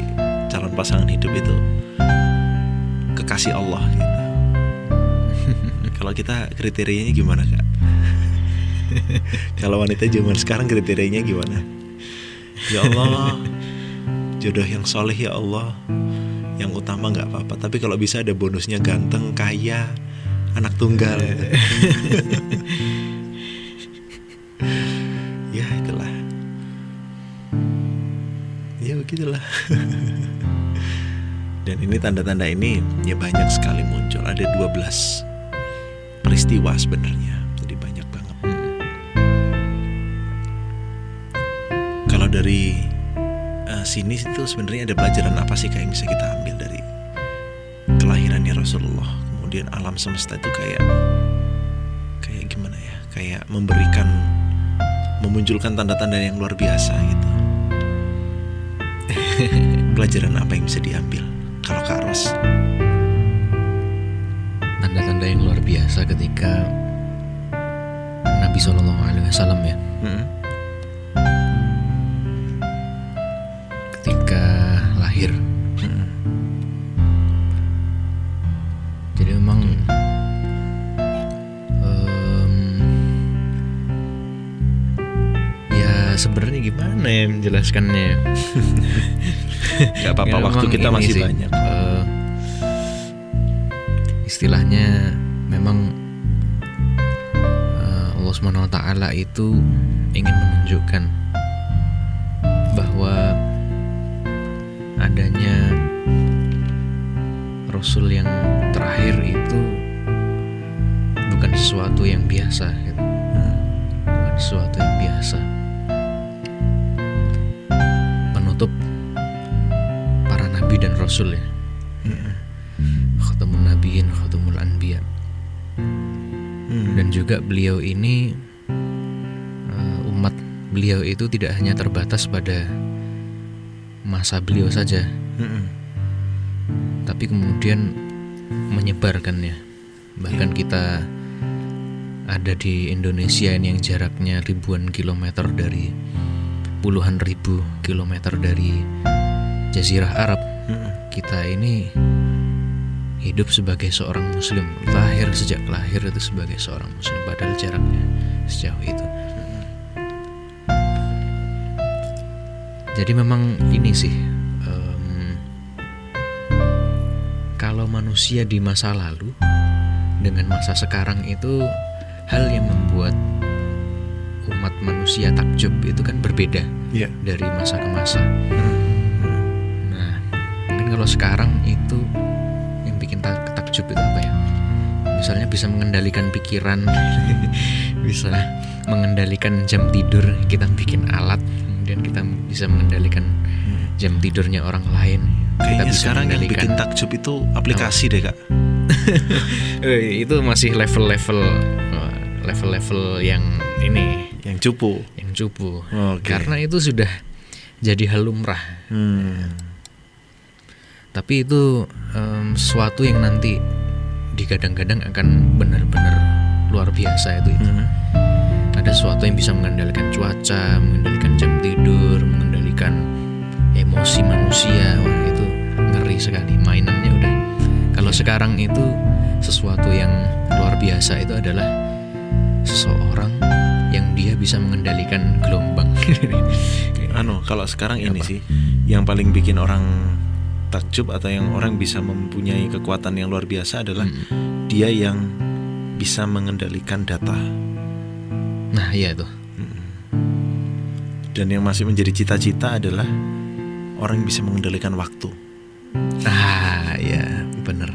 pasangan hidup itu kekasih Allah gitu. Kalau kita kriterianya gimana kak? Kalau wanita zaman sekarang kriterianya gimana? Ya Allah jodoh yang soleh ya Allah. Yang utama nggak apa-apa. Tapi kalau bisa ada bonusnya ganteng kaya anak tunggal. Ya itulah. Ya begitulah dan ini tanda-tanda ini ya banyak sekali muncul. Ada 12 peristiwa sebenarnya. Jadi banyak banget. Kalau dari eh, sini itu sebenarnya ada pelajaran apa sih kayak yang bisa kita ambil dari kelahirannya Rasulullah? Kemudian alam semesta itu kayak kayak gimana ya? Kayak memberikan memunculkan tanda-tanda yang luar biasa gitu. Pelajaran apa yang bisa diambil kalau Kak Ros Tanda-tanda yang luar biasa ketika Nabi Shallallahu Alaihi Wasallam ya, Mm-mm. ketika lahir. Mm-mm. Jadi memang em, ya sebenarnya gimana ya menjelaskannya? Gak apa-apa Ya, waktu kita masih sih, banyak eh, istilahnya memang eh, Allah Subhanahu wa taala itu ingin menunjukkan bahwa adanya rasul yang terakhir itu bukan sesuatu yang biasa gitu. bukan sesuatu yang rasul ya Mm-mm. khatamun nabiyin khatamul anbiya. Dan juga beliau ini eh, umat beliau itu tidak hanya terbatas pada masa beliau saja. Tapi kemudian menyebarkannya. Bahkan kita ada di Indonesia ini yang jaraknya ribuan kilometer dari puluhan ribu kilometer dari Jazirah Arab. Kita ini hidup sebagai seorang muslim lahir sejak lahir itu sebagai seorang muslim padahal jaraknya sejauh itu jadi memang ini sih em, kalau manusia di masa lalu dengan masa sekarang itu hal yang membuat umat manusia takjub itu kan berbeda Iya. dari masa ke masa Mm. Mungkin kalau sekarang itu yang bikin tak- takjub itu apa ya? Misalnya bisa mengendalikan pikiran, bisa mengendalikan jam tidur, kita bikin alat, kemudian kita bisa mengendalikan jam tidurnya orang lain. Kita Kayaknya bisa sekarang yang bikin takjub itu aplikasi deh kak. Eh, itu masih level-level eh, level-level yang ini Yang cupu. yang cupu. Oke. Karena itu sudah jadi hal lumrah. Hmm. Tapi itu em, sesuatu yang nanti digadang-gadang akan benar-benar luar biasa itu, itu. Hmm. ada sesuatu yang bisa mengendalikan cuaca mengendalikan jam tidur mengendalikan emosi manusia wah itu ngeri sekali mainannya udah kalau sekarang itu sesuatu yang luar biasa itu adalah seseorang yang dia bisa mengendalikan gelombang Anu, kalau sekarang ini Apa? sih yang paling bikin orang takjub atau yang orang bisa mempunyai kekuatan yang luar biasa adalah Mm. dia yang bisa mengendalikan data. nah iya tuh Dan yang masih menjadi cita-cita adalah orang yang bisa mengendalikan waktu. ah ya bener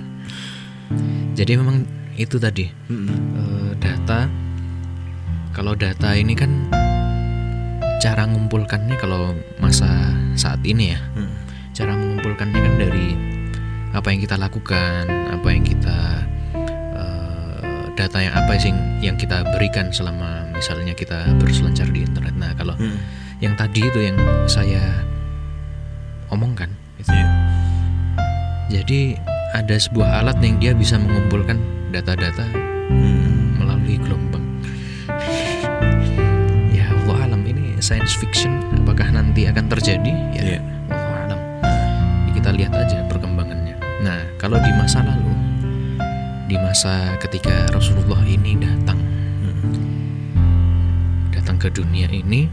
jadi memang itu tadi Mm-mm. eh, data kalau data ini kan cara ngumpulkannya kalau masa saat ini ya Mm. Cara mengumpulkannya kan dari apa yang kita lakukan apa yang kita eh, data yang apa sih yang kita berikan selama misalnya kita berselancar di internet nah kalau Mm. yang tadi itu yang saya omongkan itu. Iya. jadi ada sebuah alat yang dia bisa mengumpulkan data-data Mm. melalui gelombang. ya Allah alam ini science fiction apakah nanti akan terjadi? Ya Iya. Kita lihat aja perkembangannya. Nah kalau di masa lalu, di masa ketika Rasulullah ini datang, Mm. datang ke dunia ini,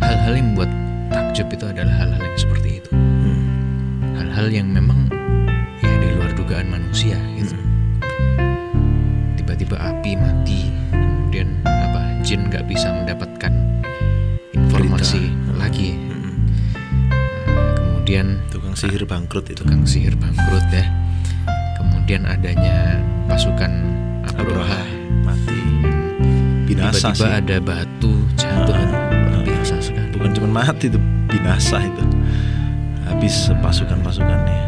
hal-hal yang membuat takjub itu adalah hal-hal yang seperti itu. Mm. Hal-hal yang memang ya di luar dugaan manusia gitu. Mm. tiba-tiba api mati kemudian apa jin nggak bisa mendapatkan informasi Berita. lagi. Nah, kemudian Tukang sihir bangkrut itu. tukang sihir bangkrut ya kemudian adanya pasukan Abroha mati. Binasa tiba-tiba ada batu jatuh Ah, luar ah. biasa sekali Bukan cuma mati itu binasa itu. Habis pasukan-pasukannya.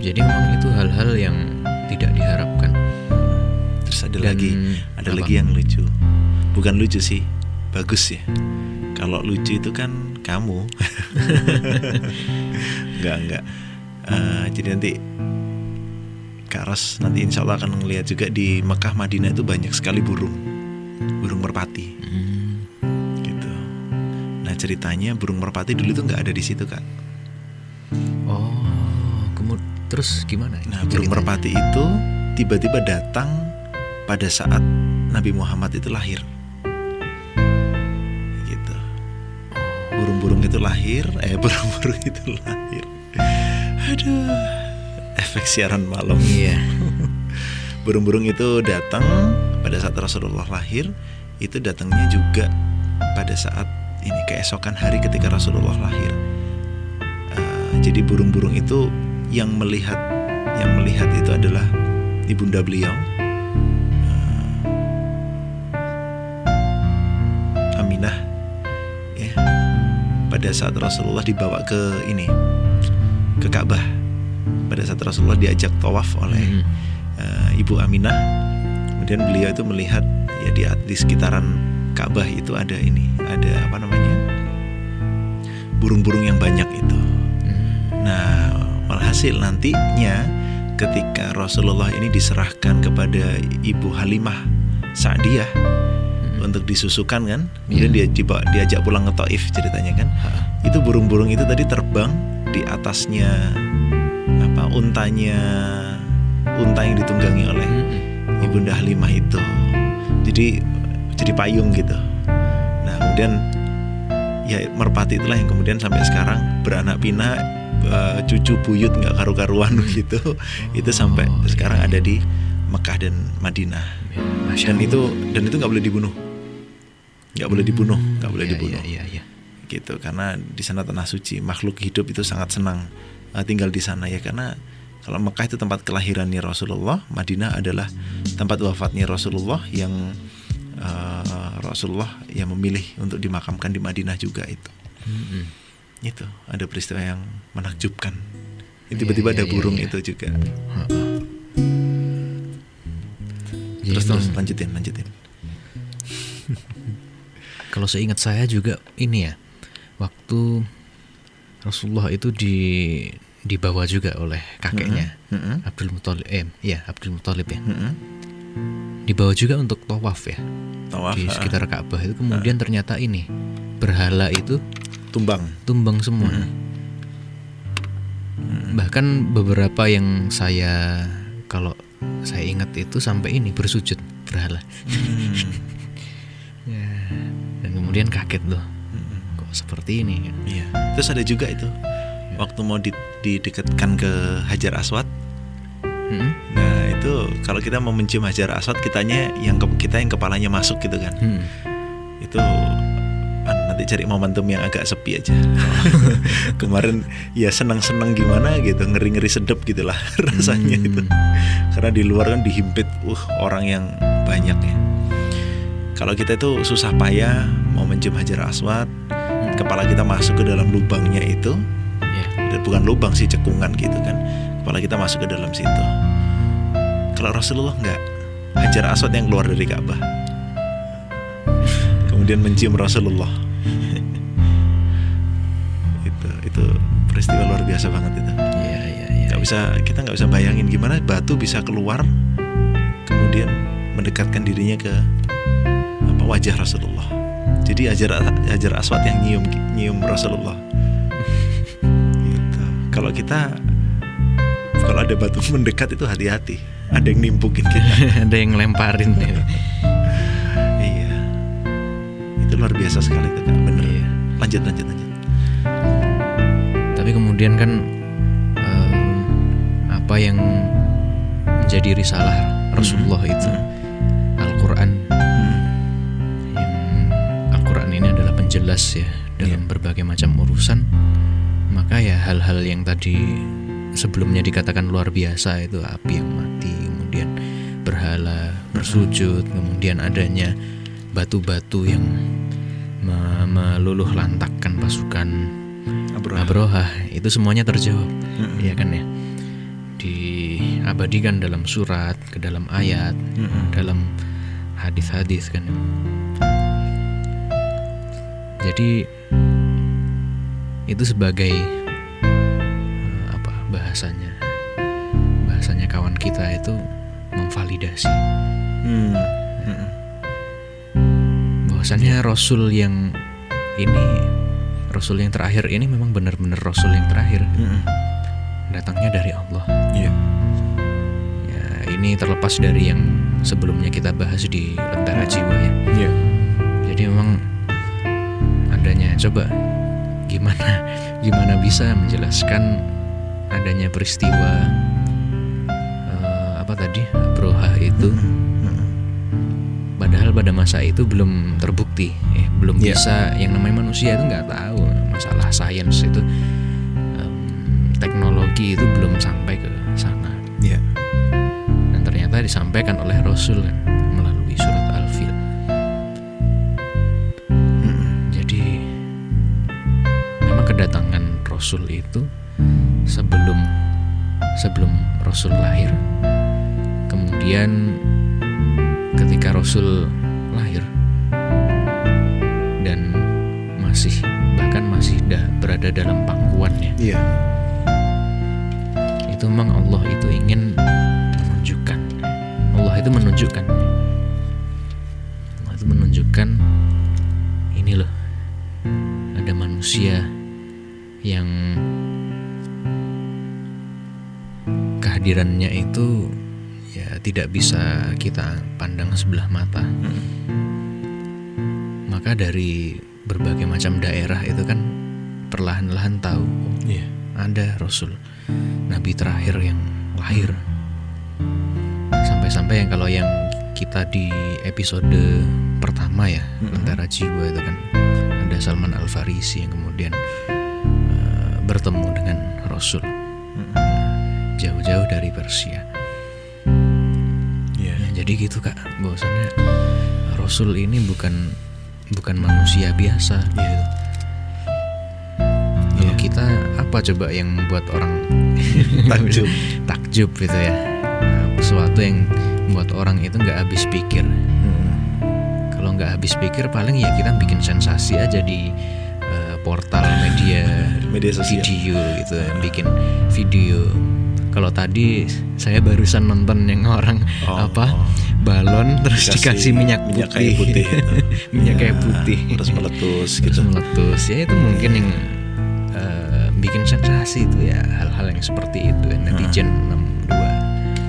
jadi memang itu hal-hal yang tidak diharapkan Terus ada Dan lagi, ada apa? lagi yang lucu. Bukan lucu sih, bagus ya. Kalau lucu itu kan kamu. enggak enggak. Eh, jadi nanti Kak Ros nanti insya Allah akan ngeliat juga di Mekah Madinah itu banyak sekali burung, burung merpati Hmm, gitu. Nah ceritanya burung merpati dulu tuh nggak ada di situ kak. oh kemudian terus gimana Nah burung ceritanya? merpati itu tiba-tiba datang pada saat Nabi Muhammad itu lahir. Burung-burung itu lahir, eh burung-burung itu lahir. Aduh, efek siaran malam. iya Burung-burung itu datang pada saat Rasulullah lahir, itu datangnya juga pada saat ini keesokan hari ketika Rasulullah lahir. Eh, jadi burung-burung itu yang melihat yang melihat itu adalah ibunda beliau pada saat Rasulullah dibawa ke ini ke Ka'bah pada saat Rasulullah diajak tawaf oleh Hmm. eh, Ibu Aminah kemudian beliau itu melihat ya di di sekitaran Ka'bah itu ada ini ada apa namanya burung-burung yang banyak itu Hmm. Nah, walhasil nantinya ketika Rasulullah ini diserahkan kepada Ibu Halimah Sa'diyah Hmm. untuk disusukan kan, kemudian Iya. dia dibawa, diajak pulang ke Taif ceritanya kan. Ha. Itu burung-burung itu tadi terbang di atasnya apa untanya unta yang ditunggangi oleh Hmm. Ibunda Halimah itu. Jadi jadi payung gitu. Nah, kemudian ya merpati itulah yang kemudian sampai sekarang beranak pinak eh, cucu buyut nggak karu-karuan gitu. itu sampai Oh, sekarang iya. ada di Mekah dan Madinah. Ya, Masya Dan itu dan itu nggak boleh dibunuh. Nggak boleh dibunuh, Hmm, nggak boleh iya, dibunuh. Iya, iya, iya. Gitu karena di sana tanah suci, makhluk hidup itu sangat senang eh, tinggal di sana ya karena kalau Mekah itu tempat kelahirannya Rasulullah, Madinah adalah tempat wafatnya Rasulullah yang eh, Rasulullah yang memilih untuk dimakamkan di Madinah juga itu. Hmm. Itu ada peristiwa yang menakjubkan. Tiba-tiba iya, ada iya, burung iya. itu juga. Ha. Terus terus lanjutin, lanjutin. Kalau seingat saya juga ini ya waktu Rasulullah itu di dibawa juga oleh kakeknya Mm-mm. Abdul Muthalib eh ya Abdul Muthalib ya. Mm-mm. dibawa juga untuk tawaf ya Tawaf, di sekitar Ka'bah itu. Kemudian ternyata ini berhala itu tumbang. tumbang semua. Bahkan beberapa yang saya kalau saya ingat itu sampai ini bersujud berhala. Ya, dan kemudian kaget loh kok seperti ini Iya. Terus ada juga itu waktu mau di- didekatkan ke Hajar Aswad. Mm-mm. Nah itu kalau kita mau mencium Hajar Aswad kitanya yang ke- kita yang kepalanya masuk gitu kan. Hmm. Itu nanti cari momentum yang agak sepi aja. Kemarin ya senang-senang gimana gitu, ngeri-ngeri sedep gitulah rasanya Hmm. itu. Karena di luar kan dihimpit uh orang yang banyak ya. Kalau kita itu susah payah mau mencium Hajar Aswad, kepala kita masuk ke dalam lubangnya itu, dan bukan lubang sih cekungan gitu kan. Kepala kita masuk ke dalam situ. Kalau Rasulullah nggak Hajar Aswad yang keluar dari Ka'bah. Kemudian mencium Rasulullah. Itu itu peristiwa luar biasa banget itu. Ya ya ya nggak bisa kita nggak bisa bayangin gimana batu bisa keluar kemudian mendekatkan dirinya ke wajah Rasulullah. Jadi Hajar Hajar Aswad yang nyium nyium Rasulullah. Gitu. kalau kita kalau ada batu mendekat itu hati-hati. Ada yang nimpukin kita. Ada yang ngelemparin. Ya. iya. Itu luar biasa sekali itu kak. Bener. Iya. lanjut lanjut lanjut. Tapi kemudian kan em, apa yang menjadi risalah Rasulullah itu? Al-Quran penjelas ya dalam berbagai macam urusan maka ya hal-hal yang tadi sebelumnya dikatakan luar biasa itu api yang mati kemudian berhala bersujud kemudian adanya batu-batu yang me- meluluh lantakkan pasukan Abraham. Abroha itu semuanya terjawab Mm-mm. ya kan ya diabadikan dalam surat ke dalam ayat Mm-mm. dalam hadis-hadis kan jadi itu sebagai eh, apa bahasanya bahasanya kawan kita itu memvalidasi Hmm. Mm-mm. bahwasannya Rasul yang ini Rasul yang terakhir ini memang benar-benar Rasul yang terakhir Mm-mm. datangnya dari Allah Iya. ya ini terlepas dari yang sebelumnya kita bahas di Lentera Jiwa ya Iya. jadi memang adanya coba gimana gimana bisa menjelaskan adanya peristiwa eh, apa tadi Broha itu Mm-mm. padahal pada masa itu belum terbukti eh, belum Iya. bisa yang namanya manusia itu nggak tahu masalah sains itu em, teknologi itu belum sampai ke sana Iya. dan ternyata disampaikan oleh Rasul kan Rasul itu sebelum sebelum Rasul lahir. Kemudian ketika Rasul lahir dan masih bahkan masih da- berada dalam pangkuannya. Iya. Itu memang Allah itu ingin menunjukkan. Allah itu menunjukkan. Tidak bisa kita pandang sebelah mata. Maka dari berbagai macam daerah itu kan perlahan-lahan tahu oh, Iya. ada Rasul Nabi terakhir yang lahir sampai-sampai yang kalau yang kita di episode pertama ya. Lentera Jiwa itu kan ada Salman Al Farisi yang kemudian eh, bertemu dengan Rasul jauh-jauh dari Persia jadi gitu kak bahwasannya Rasul ini bukan bukan manusia biasa gitu. Kalau Iya. kita apa coba yang membuat orang Takjub. takjub gitu ya Nah, sesuatu yang membuat orang itu nggak habis pikir Mm-mm. kalau nggak habis pikir paling ya kita bikin sensasi aja di eh, portal media Media sosial. video gitu bikin video kalau tadi saya barusan nonton yang orang Oh, apa oh. balon terus Dikasih dikasih minyak putih. minyak kayu putih. Minyak Iya, kayu putih. terus meletus terus gitu. meletus. Ya itu mungkin yang eh, bikin sensasi itu ya hal-hal yang seperti itu ya, netizen 62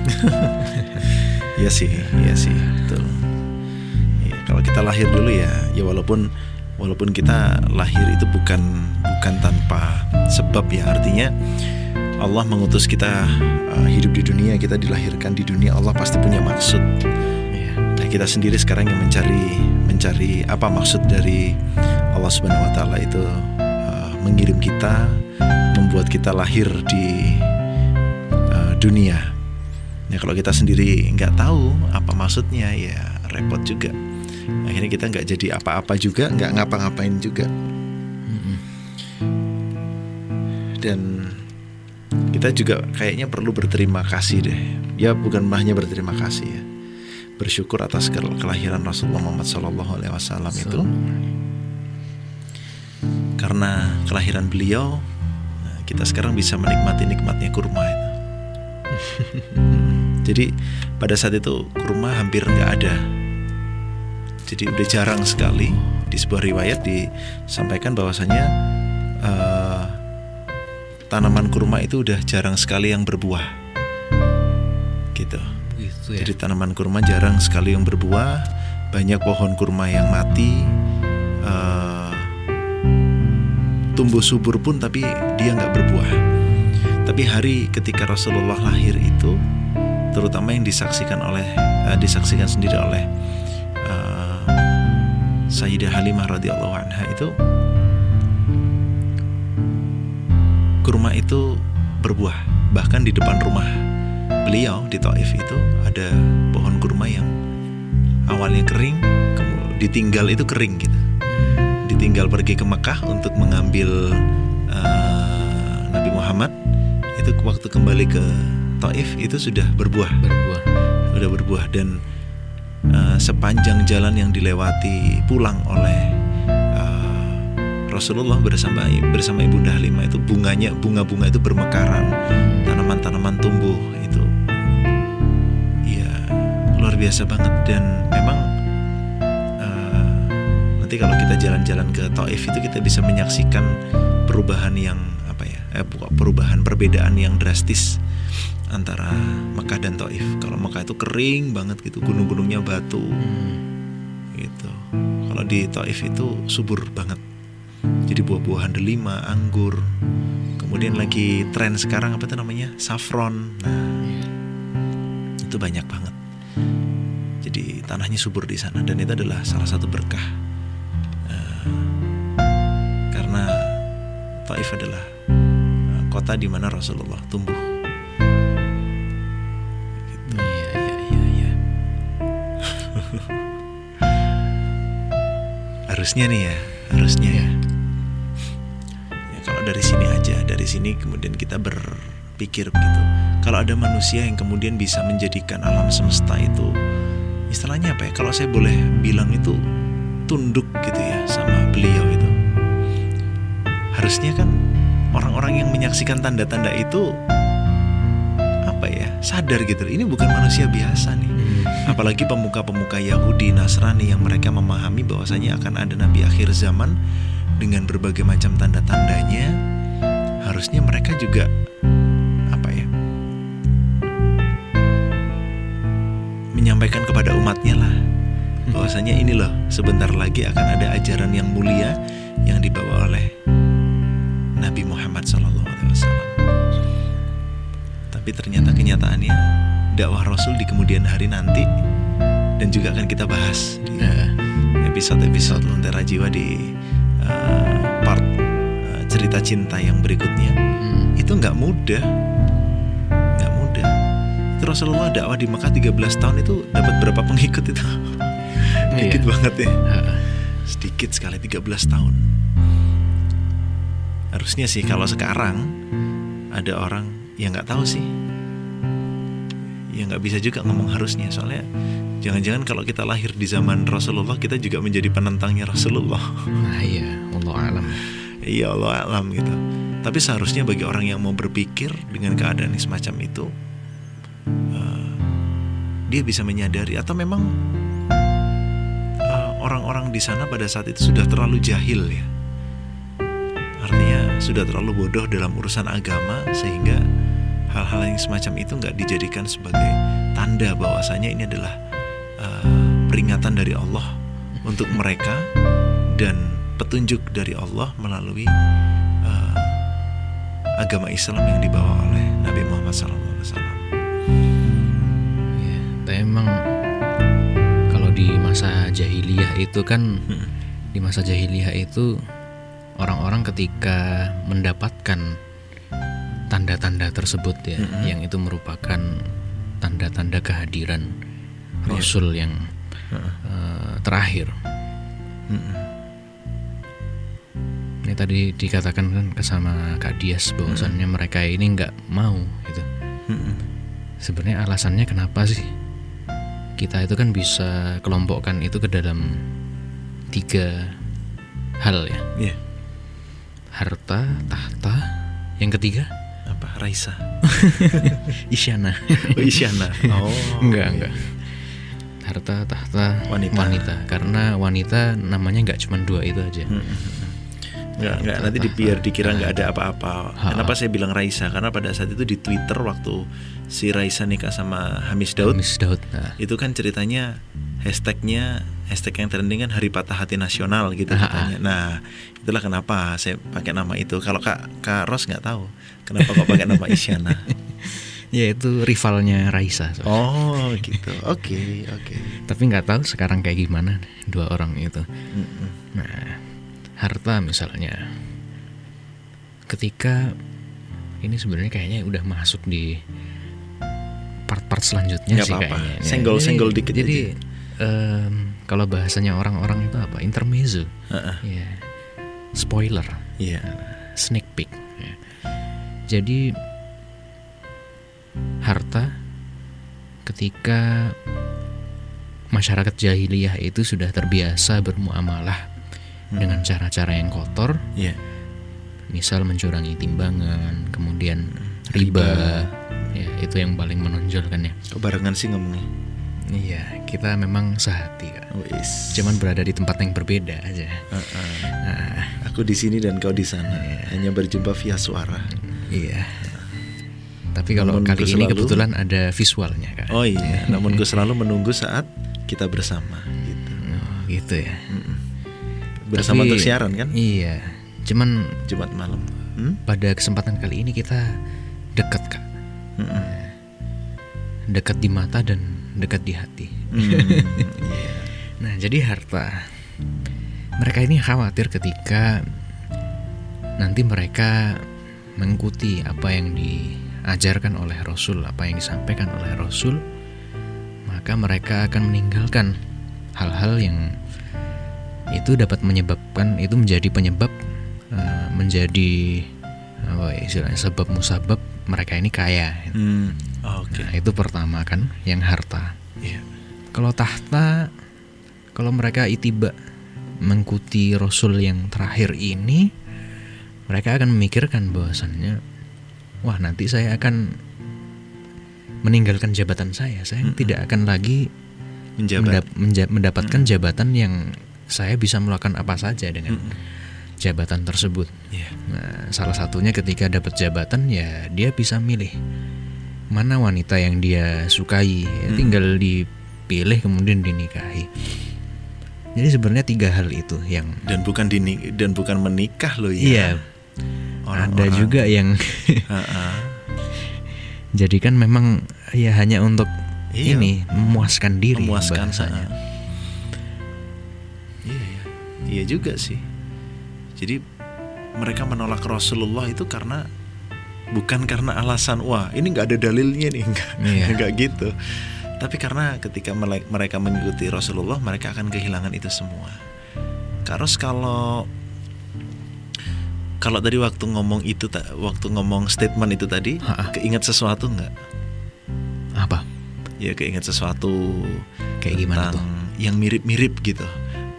Iya sih, iya sih, betul. Iya, kalau kita lahir dulu ya, ya walaupun walaupun kita lahir itu bukan bukan tanpa sebab ya, artinya Allah mengutus kita uh, hidup di dunia, kita dilahirkan di dunia, Allah pasti punya maksud. Iya. Nah, kita sendiri sekarang yang mencari mencari apa maksud dari Allah Subhanahu wa taala itu uh, mengirim kita, membuat kita lahir di uh, dunia. Ya kalau kita sendiri nggak tahu apa maksudnya ya repot juga. Akhirnya kita nggak jadi apa-apa juga, nggak ngapa-ngapain juga. Dan kita juga kayaknya perlu berterima kasih deh. Ya bukan hanya berterima kasih ya. Bersyukur atas kel- kelahiran Rasulullah Muhammad SAW itu. Karena kelahiran beliau, kita sekarang bisa menikmati nikmatnya kurma itu. Jadi pada saat itu kurma hampir nggak ada. Jadi udah jarang sekali di sebuah riwayat disampaikan bahwasanya eh, tanaman kurma itu udah jarang sekali yang berbuah. Gitu. gitu ya Jadi tanaman kurma jarang sekali yang berbuah, banyak pohon kurma yang mati, eh, tumbuh subur pun tapi dia nggak berbuah. Tapi hari ketika Rasulullah lahir itu, terutama yang disaksikan oleh eh, disaksikan sendiri oleh eh, Sayyidah Halimah radhiyallahu anha itu kurma itu berbuah. Bahkan di depan rumah beliau di Taif itu ada pohon kurma yang awalnya kering kemudian ditinggal itu kering gitu. Ditinggal pergi ke Mekah untuk mengambil eh, Nabi Muhammad. Itu waktu kembali ke Taif itu sudah berbuah. Berbuah. Sudah berbuah dan eh, sepanjang jalan yang dilewati pulang oleh eh, Rasulullah bersama bersama Ibunda Halimah itu bunganya bunga-bunga itu bermekaran. Tanaman-tanaman tumbuh itu. Ya luar biasa banget. Dan memang eh, nanti kalau kita jalan-jalan ke Taif itu kita bisa menyaksikan perubahan yang apa ya eh, perubahan perbedaan yang drastis antara Mekah dan Taif. Kalau Mekah itu kering banget gitu gunung-gunungnya batu. Gitu. Kalau di Taif itu subur banget jadi buah-buahan delima anggur. Kemudian lagi tren sekarang apa itu namanya? Saffron. Nah itu banyak banget. Jadi tanahnya subur di sana dan itu adalah salah satu berkah. Eh, karena Taif adalah eh, kota di mana Rasulullah tumbuh. Gitu. iya iya iya iya. Harusnya nih ya harusnya ya dari sini aja dari sini kemudian kita berpikir begitu kalau ada manusia yang kemudian bisa menjadikan alam semesta itu istilahnya apa ya? Kalau saya boleh bilang itu tunduk gitu ya sama beliau itu. Harusnya kan orang-orang yang menyaksikan tanda-tanda itu apa ya? Sadar gitu. Ini bukan manusia biasa nih. Apalagi pemuka-pemuka Yahudi Nasrani yang mereka memahami bahwasanya akan ada nabi akhir zaman dengan berbagai macam tanda-tandanya harusnya mereka juga apa ya menyampaikan kepada umatnya lah. Bahwasanya ini loh sebentar lagi akan ada ajaran yang mulia yang dibawa oleh Nabi Muhammad SAW. Tapi ternyata kenyataannya dakwah Rasul di kemudian hari nanti dan juga akan kita bahas di episode-episode Lentera Jiwa di uh, part uh, cerita cinta yang berikutnya Hmm. itu nggak mudah. Nggak mudah. Itu Rasulullah dakwah di Mekah 13 tahun itu dapat berapa pengikut itu? Dikit Iya. banget ya. Sedikit sekali 13 tahun. Harusnya sih kalau sekarang ada orang yang nggak tahu sih. Ya nggak bisa juga ngomong harusnya soalnya jangan-jangan kalau kita lahir di zaman Rasulullah kita juga menjadi penentangnya Rasulullah. Nah iya. Allah alam. Iya Allah alam gitu. Tapi seharusnya bagi orang yang mau berpikir dengan keadaan semacam itu eh, dia bisa menyadari atau memang eh, orang-orang di sana pada saat itu sudah terlalu jahil ya. Artinya sudah terlalu bodoh dalam urusan agama sehingga hal-hal yang semacam itu nggak dijadikan sebagai tanda bahwasanya ini adalah eh, peringatan dari Allah untuk mereka dan petunjuk dari Allah melalui uh, agama Islam yang dibawa oleh Nabi Muhammad SAW. Ya, tapi emang kalau di masa jahiliyah itu kan Hmm. di masa jahiliyah itu orang-orang ketika mendapatkan tanda-tanda tersebut ya, Mm-mm. yang itu merupakan tanda-tanda kehadiran. Rasul yang Heeh. eh, terakhir. Ini tadi dikatakan kan sama Kak Dias bahwasannya mereka ini nggak mau gitu. Sebenarnya alasannya kenapa sih? Kita itu kan bisa kelompokkan itu ke dalam tiga hal ya. Iya. Harta, tahta, yang ketiga Apa Raisa? isyana. Oh, Isyana. Oh. enggak, enggak. Harta, tahta, Wanita. Karena wanita namanya nggak cuma dua itu aja. Mm-mm. Enggak, enggak nanti di biar dikira nggak ada apa-apa. Ha. Kenapa saya bilang Raisa? Karena pada saat itu di Twitter waktu si Raisa nikah sama Hamis Daud, Miss Daud. Nah, itu kan ceritanya hashtagnya hashtag yang trending kan Hari Patah Hati Nasional gitu katanya. Nah itulah kenapa saya pakai nama itu. Kalau kak kak Ros nggak tahu kenapa kok pakai nama Isyana. ya itu rivalnya Raisa. soalnya. Oh gitu. Oke oke. Tapi nggak tahu sekarang kayak gimana dua orang itu. Mm-mm. Nah, harta misalnya. Ketika ini sebenarnya kayaknya udah masuk di part-part selanjutnya Nggak sih apa-apa. kayaknya. Senggol-senggol Jadi- dikit Jadi aja. em, kalau bahasanya orang-orang itu apa? Intermezzo. Heeh. Ya. Spoiler, Iya. sneak peek. ya. Jadi harta ketika masyarakat jahiliyah itu sudah terbiasa bermuamalah Hmm. dengan cara-cara yang kotor, Iya. misal mencurangi timbangan, kemudian riba, ya itu yang paling menonjol kan ya. Kebarengan sih ngomongnya. Iya, kita memang sehati. Wis. cuman berada di tempat yang berbeda aja. Heeh. Nah, Aku di sini dan kau di sana. Hanya berjumpa via suara. iya. Tapi kalau Namun kali ini selalu- kebetulan ada visualnya, Kak. Oh iya. Namun gue selalu menunggu saat kita bersama. Gitu. Oh, gitu ya. Mm-mm. Bersama Tapi- untuk siaran kan? Iya. Cuman Jumat malam. Hmm? pada kesempatan kali ini kita dekat, Kak. Mm-mm. Dekat di mata dan dekat di hati. Hmm, iya. Nah, jadi harta. Mereka ini khawatir ketika nanti mereka mengikuti apa yang diajarkan oleh Rasul, apa yang disampaikan oleh Rasul, maka mereka akan meninggalkan hal-hal yang itu dapat menyebabkan itu menjadi penyebab eh, menjadi apa ya istilahnya sebab musabab mereka ini kaya. Hmm, Oke. Nah, itu pertama kan yang harta. Iya. Kalau tahta, kalau mereka itiba mengikuti Rasul yang terakhir ini, mereka akan memikirkan bahwasannya, wah nanti saya akan meninggalkan jabatan saya, saya Mm-mm. tidak akan lagi Menjabat. mendap- mendapatkan jabatan yang saya bisa melakukan apa saja dengan Mm-mm. jabatan tersebut. Iya. Nah, salah satunya ketika dapat jabatan ya dia bisa milih mana wanita yang dia sukai, ya, Hmm. tinggal dipilih kemudian dinikahi. Jadi sebenarnya tiga hal itu yang Dan bukan dini dan bukan menikah loh ya. iya ada Orang-orang- juga yang jadi kan memang ya hanya untuk Iya. ini memuaskan diri memuaskan bahasanya. ha. Iya, iya. Iya juga sih. Jadi mereka menolak Rasulullah itu karena bukan karena alasan wah ini nggak ada dalilnya nih enggak Iya. nggak gitu tapi karena ketika mereka mengikuti Rasulullah mereka akan kehilangan itu semua Karos kalau kalau tadi waktu ngomong itu waktu ngomong statement itu tadi Ha-ha. keinget sesuatu nggak Apa? ya keinget sesuatu Kayak gimana tentang yang mirip-mirip gitu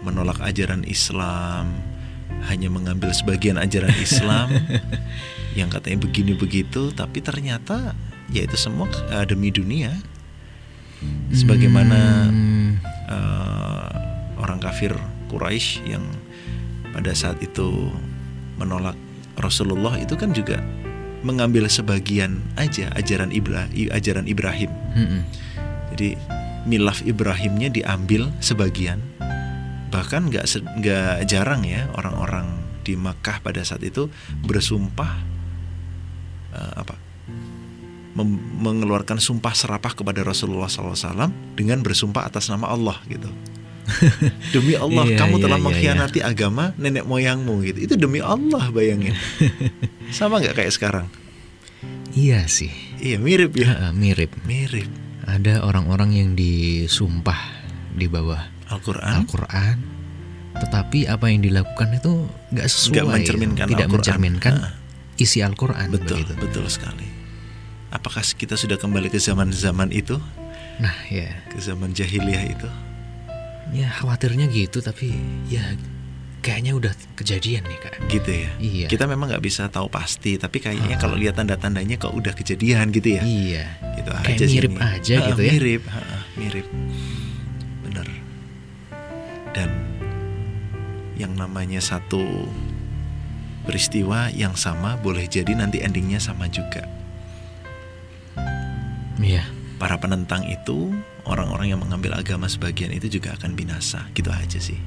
menolak ajaran Islam hanya mengambil sebagian ajaran Islam yang katanya begini begitu, tapi ternyata ya itu semua uh, demi dunia. Sebagaimana Hmm, uh, orang kafir Quraisy yang pada saat itu menolak Rasulullah itu kan juga mengambil sebagian aja ajaran Ibra, ajaran Ibrahim. mm-mm. Jadi milaf Ibrahimnya diambil sebagian. Bahkan nggak nggak jarang ya orang-orang di Makkah pada saat itu bersumpah eh, apa mem- mengeluarkan sumpah serapah kepada Rasulullah SAW dengan bersumpah atas nama Allah gitu. demi Allah Iya, kamu iya, telah iya, mengkhianati agama nenek moyangmu gitu. Itu demi Allah bayangin. Sama nggak kayak sekarang? Iya sih. Iya mirip ya. Ha, mirip. Mirip. Ada orang-orang yang disumpah di bawah Al-Quran Al-Quran, tetapi apa yang dilakukan itu nggak sesuai, Nggak mencerminkan tidak Al-Quran. mencerminkan Ha. isi Al-Quran. Betul, begitu. betul sekali. Apakah kita sudah kembali ke zaman-zaman itu, Nah ya, ke zaman jahiliyah itu? Ya khawatirnya gitu, tapi ya kayaknya udah kejadian nih kak. Gitu ya. Iya. Kita memang nggak bisa tahu pasti, tapi kayaknya kalau lihat tanda-tandanya kok udah kejadian gitu ya. Iya. Gitu Kayak aja mirip ini. aja Ha, gitu ya. Mirip, ha, mirip. Bener. Dan yang namanya satu peristiwa yang sama boleh jadi nanti endingnya sama juga. Iya. para penentang itu orang-orang yang mengambil agama sebagian itu juga akan binasa. Gitu aja sih.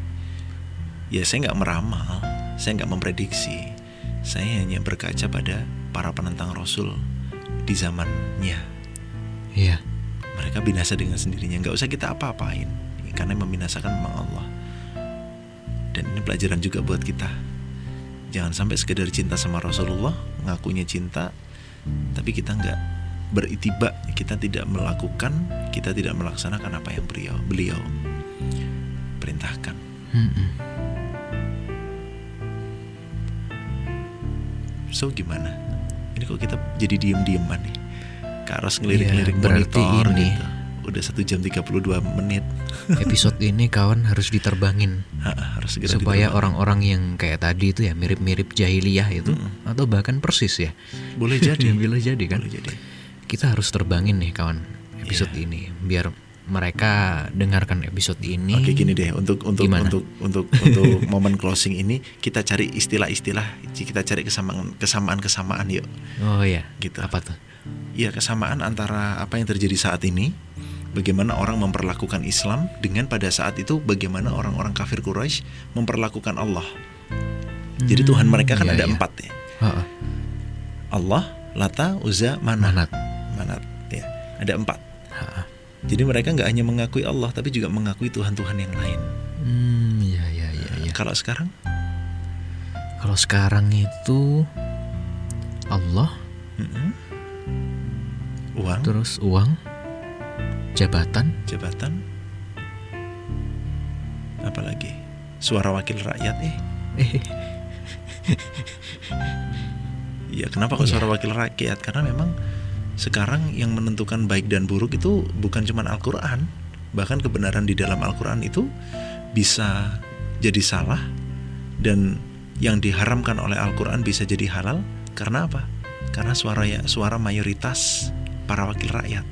Ya saya nggak meramal saya nggak memprediksi. Saya hanya berkaca pada para penentang Rasul di zamannya. Iya. mereka binasa dengan sendirinya. Nggak usah kita apa-apain. Karena yang membinasakan memang Allah. Dan ini pelajaran juga buat kita. Jangan sampai sekedar cinta sama Rasulullah ngakunya cinta tapi kita nggak beritiba kita tidak melakukan kita tidak melaksanakan apa yang beliau beliau perintahkan. So gimana? Ini kok kita jadi diem-dieman nih? Kak Ros ngelirik-ngelirik berarti monitor ini. gitu. Udah satu jam 32 menit. Episode ini kawan harus diterbangin. Ha, harus segera supaya orang-orang yang kayak tadi itu ya mirip-mirip jahiliyah itu Mm-mm. atau bahkan persis ya. boleh jadi. Boleh jadi kan. boleh jadi Kita harus terbangin nih kawan episode Iya. ini biar mereka dengarkan episode ini. Oke gini deh untuk untuk Gimana? untuk untuk untuk momen closing ini kita cari istilah-istilah kita cari kesamaan kesamaan kesamaan yuk Oh ya. Gitu. Apa tuh? ya kesamaan antara apa yang terjadi saat ini bagaimana orang memperlakukan Islam dengan pada saat itu bagaimana orang-orang kafir Quraisy memperlakukan Allah jadi Tuhan Hmm, mereka kan iya, ada iya. empat ya Ha-ha. Allah Lata Uzza Manat Manat. Manat ya. Ada empat. Ha-ha. jadi mereka nggak hanya mengakui Allah tapi juga mengakui Tuhan-Tuhan yang lain. Hmm, ya ya ya ya. kalau sekarang? Kalau sekarang itu Allah, mm-mm. uang? Terus uang, jabatan, jabatan. Apalagi? Suara wakil rakyat eh. Eh, ya kenapa kok Iya. suara wakil rakyat? Karena memang sekarang yang menentukan baik dan buruk itu bukan cuma Al-Quran bahkan kebenaran di dalam Al-Quran itu bisa jadi salah dan yang diharamkan oleh Al-Quran bisa jadi halal karena apa karena suara ya suara mayoritas para wakil rakyat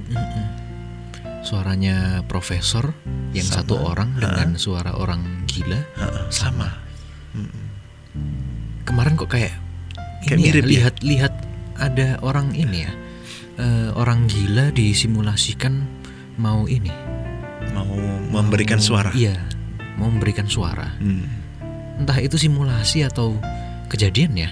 suaranya profesor yang Sama. satu orang Ha. dengan suara orang gila. Ha-ha, sama Mm-mm. Kemarin kok kayak, Kayak ini ya, mirip ya? lihat-lihat ada orang ini ya, eh, orang gila disimulasikan mau ini, mau memberikan mau- suara Iya, mau memberikan suara. Hmm. Entah itu simulasi atau kejadian ya.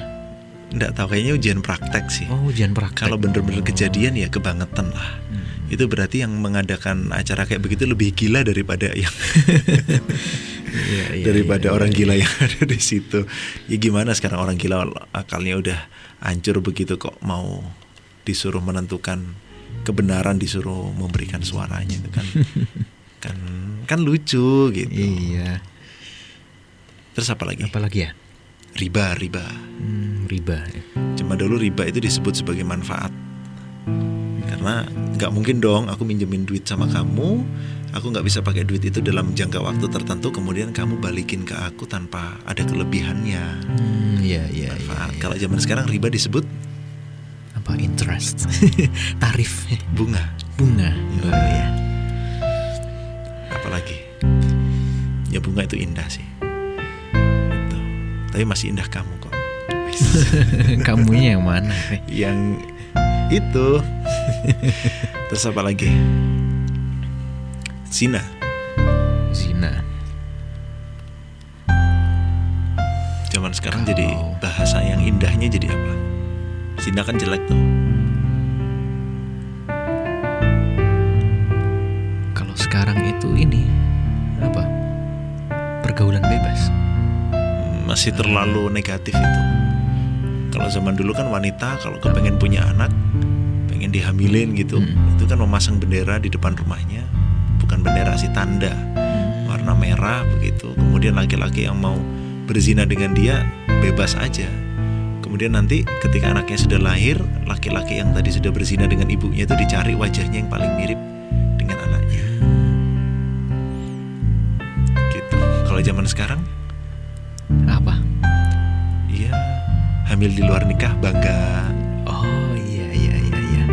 nggak tahu kayaknya ujian praktek sih Oh, ujian praktek. kalau bener-bener Oh. kejadian ya kebangetan lah Hmm. itu berarti yang mengadakan acara kayak begitu lebih gila daripada yang Iya, iya, daripada iya, orang iya. gila yang ada di situ. Ya gimana sekarang orang gila akalnya udah hancur begitu kok mau disuruh menentukan kebenaran disuruh memberikan suaranya itu kan kan kan lucu gitu. Iya. Terus apa lagi? Apalagi ya? Riba, riba. Hmm, riba. Cuma dulu riba itu disebut sebagai manfaat. Karena nggak mungkin dong aku minjemin duit sama kamu, aku nggak bisa pakai duit itu dalam jangka waktu tertentu kemudian kamu balikin ke aku tanpa ada kelebihannya Hmm, iya iya iya. Manfaat. iya. kalau zaman sekarang riba disebut apa interest? Tarif bunga bunga. Oh iya. apalagi ya bunga itu indah sih Gitu. tapi masih indah kamu kok Kamunya yang mana? yang itu terus apa lagi zina Zina. zaman sekarang jadi bahasa yang indahnya jadi apa zina kan jelek tuh. Kalau sekarang itu ini apa? Pergaulan bebas. masih terlalu negatif itu. Kalau zaman dulu kan wanita kalau kepengen punya anak pengen dihamilin gitu. Hmm. itu kan memasang bendera di depan rumahnya bukan bendera sih tanda. Warna merah begitu. Kemudian laki-laki yang mau berzina dengan dia bebas aja kemudian nanti ketika anaknya sudah lahir laki-laki yang tadi sudah berzina dengan ibunya itu dicari wajahnya yang paling mirip dengan anaknya. Gitu. Kalau zaman sekarang? Apa? iya. Hamil di luar nikah bangga. Oh iya iya iya iya.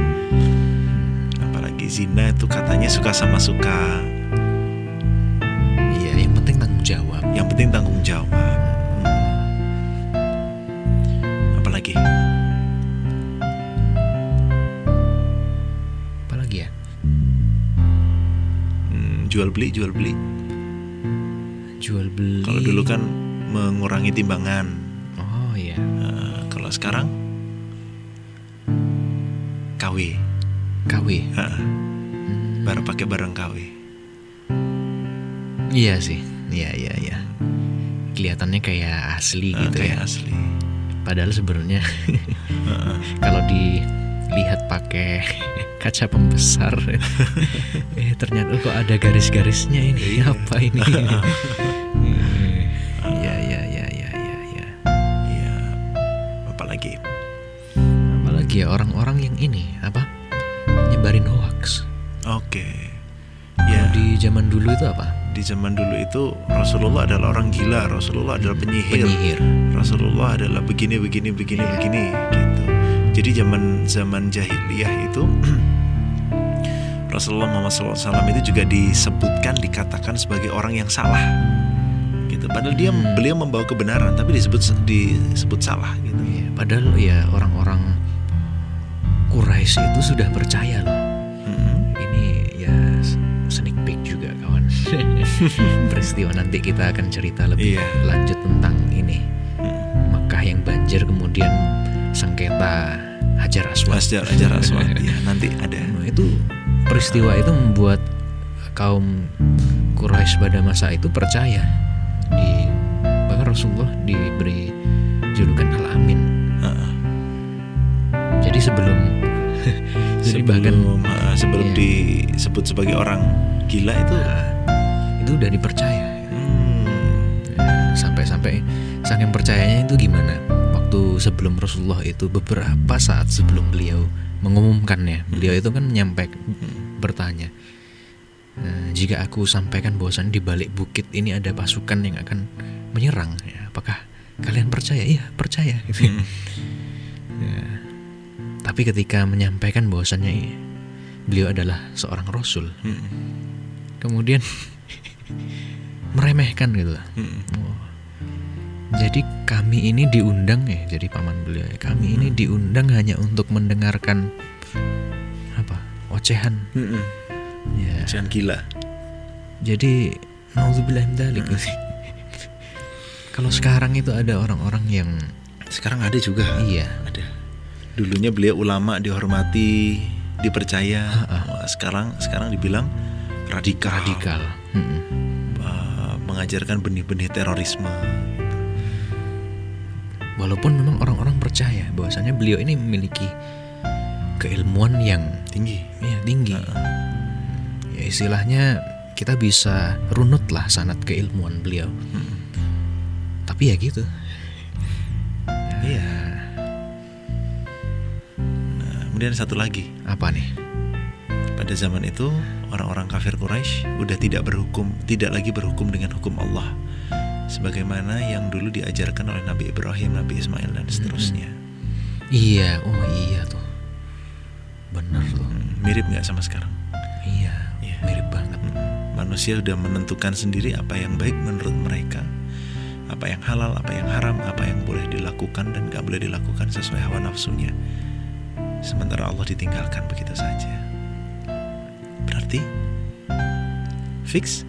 apalagi zina itu katanya suka sama suka. Iya, yang penting tanggung jawab. yang penting tanggung jawab apalagi Apalagi ya? Hmm, jual beli jual beli Jual beli. kalau dulu kan mengurangi timbangan Oh iya. Eh, kalau sekarang KW KW. Heeh, Hmm, baru pakai barang KW Iya sih. Iya iya iya. Kelihatannya kayak asli Eh, gitu kayak ya. asli Padahal sebenarnya kalau dilihat pakai kaca pembesar eh ternyata kok ada garis-garisnya ini. Iya. apa ini? Iya. Iya iya iya iya iya. Apalagi? Apalagi ya orang-orang di zaman dulu itu Rasulullah adalah orang gila Rasulullah adalah penyihir penyihir Rasulullah adalah begini begini begini Iya. begini gitu. Jadi zaman zaman jahiliyah itu Rasulullah Muhammad SAW itu juga disebutkan dikatakan sebagai orang yang salah gitu. Padahal dia Hmm. beliau membawa kebenaran tapi disebut disebut salah gitu. Iya, padahal ya orang-orang Quraisy itu sudah percaya loh peristiwa nanti kita akan cerita lebih Iya. lanjut tentang ini Mm. Mekah yang banjir kemudian sengketa Hajar Aswad Ajar ajar aswad ya nanti ada. Nah, itu peristiwa itu membuat kaum Quraisy pada masa itu percaya di bahkan Rasulullah diberi julukan Al Amin jadi sebelum jadi bahkan sebelum uh, sebelum Iya. disebut sebagai orang gila itu Nah, itu udah dipercaya. Hmm, Ya, sampai-sampai saking percayanya itu gimana? Waktu sebelum Rasulullah itu beberapa saat sebelum beliau mengumumkannya beliau itu kan menyampaikan bertanya "Eh, jika aku sampaikan bahwasannya di balik bukit ini ada pasukan yang akan menyerang ya, apakah kalian percaya? Iya percaya. Gitu. hmm, Ya. tapi ketika menyampaikan bahwasannya beliau adalah seorang rasul. Hmm, kemudian meremehkan gitu hmm. Oh. Jadi kami ini diundang ya, jadi paman beliau. ya, Kami ini diundang hanya untuk mendengarkan apa? Ocehan. Hmm, hmm. Ya. Jangan gila. Jadi naudzubillah min dzalik. Kalau sekarang itu ada orang-orang yang Sekarang ada juga. iya, Ada. Dulunya beliau ulama dihormati, dipercaya. Ha-ha. Wah, Sekarang sekarang dibilang radikal. radikal. Mm-mm. Uh, mengajarkan benih-benih terorisme. Walaupun memang orang-orang percaya bahwasanya beliau ini memiliki keilmuan yang Tinggi. ya, tinggi. Ya istilahnya kita bisa runut lah sanat keilmuan beliau. Hmm. Tapi ya gitu. Iya. Nah, kemudian satu lagi, Apa nih? Pada zaman itu orang-orang kafir Quraisy udah tidak berhukum, tidak lagi berhukum dengan hukum Allah sebagaimana yang dulu diajarkan oleh Nabi Ibrahim, Nabi Ismail dan seterusnya. Iya, oh iya tuh. Bener tuh. Hmm, mirip nggak sama sekarang? Iya, Iya. mirip banget. Hmm, Manusia udah menentukan sendiri apa yang baik menurut mereka, apa yang halal, apa yang haram, apa yang boleh dilakukan dan gak boleh dilakukan sesuai hawa nafsunya. Sementara Allah ditinggalkan begitu saja. Berarti fix,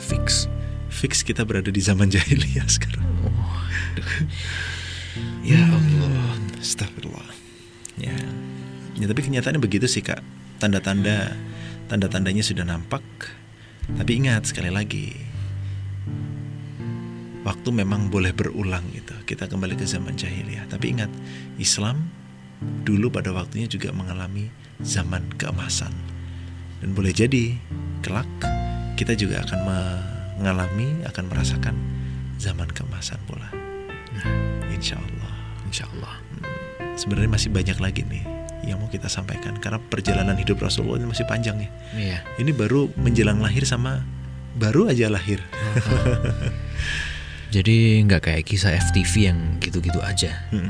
Fix. fix kita berada di zaman jahiliyah sekarang. Oh, Ya Allah, astagfirullah. Ya. Ya tapi kenyataannya begitu sih kak. Tanda-tanda, tanda-tandanya sudah nampak. Tapi ingat sekali lagi, waktu memang boleh berulang gitu. Kita kembali ke zaman jahiliyah. Tapi ingat, Islam dulu pada waktunya juga mengalami zaman keemasan. Dan boleh jadi kelak kita juga akan mengalami, akan merasakan zaman keemasan pula. Nah, Insya Allah. insya Allah. Sebenarnya masih banyak lagi nih yang mau kita sampaikan karena perjalanan hidup Rasulullah ini masih panjang ya. Iya. Ini baru menjelang lahir sama baru aja lahir. Jadi nggak kayak kisah FTV yang gitu-gitu aja. Mm.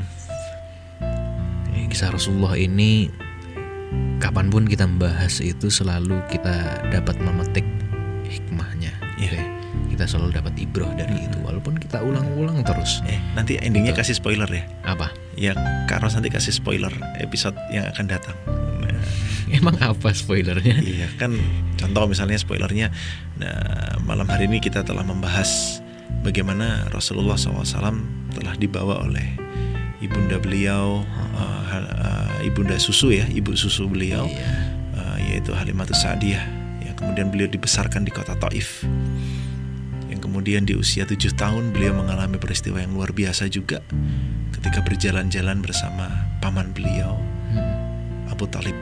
Ya, Kisah Rasulullah ini kapan pun kita membahas itu selalu kita dapat memetik hikmahnya. Iya. Oke. Kita selalu dapat ibroh dari itu walaupun kita ulang-ulang terus. Eh, nanti endingnya Betul. kasih spoiler ya. Apa? Ya, Karos nanti kasih spoiler episode yang akan datang. Nah, Emang apa spoilernya? iya kan contoh misalnya spoilernya nah, malam hari ini kita telah membahas bagaimana Rasulullah SAW telah dibawa oleh ibunda beliau uh, uh, ibunda susu ya ibu susu beliau Iya. uh, yaitu Halimatus Sa'diyah yang kemudian beliau dibesarkan di kota Taif yang kemudian di usia tujuh tahun beliau mengalami peristiwa yang luar biasa juga ketika berjalan-jalan bersama paman beliau Hmm. Abu Talib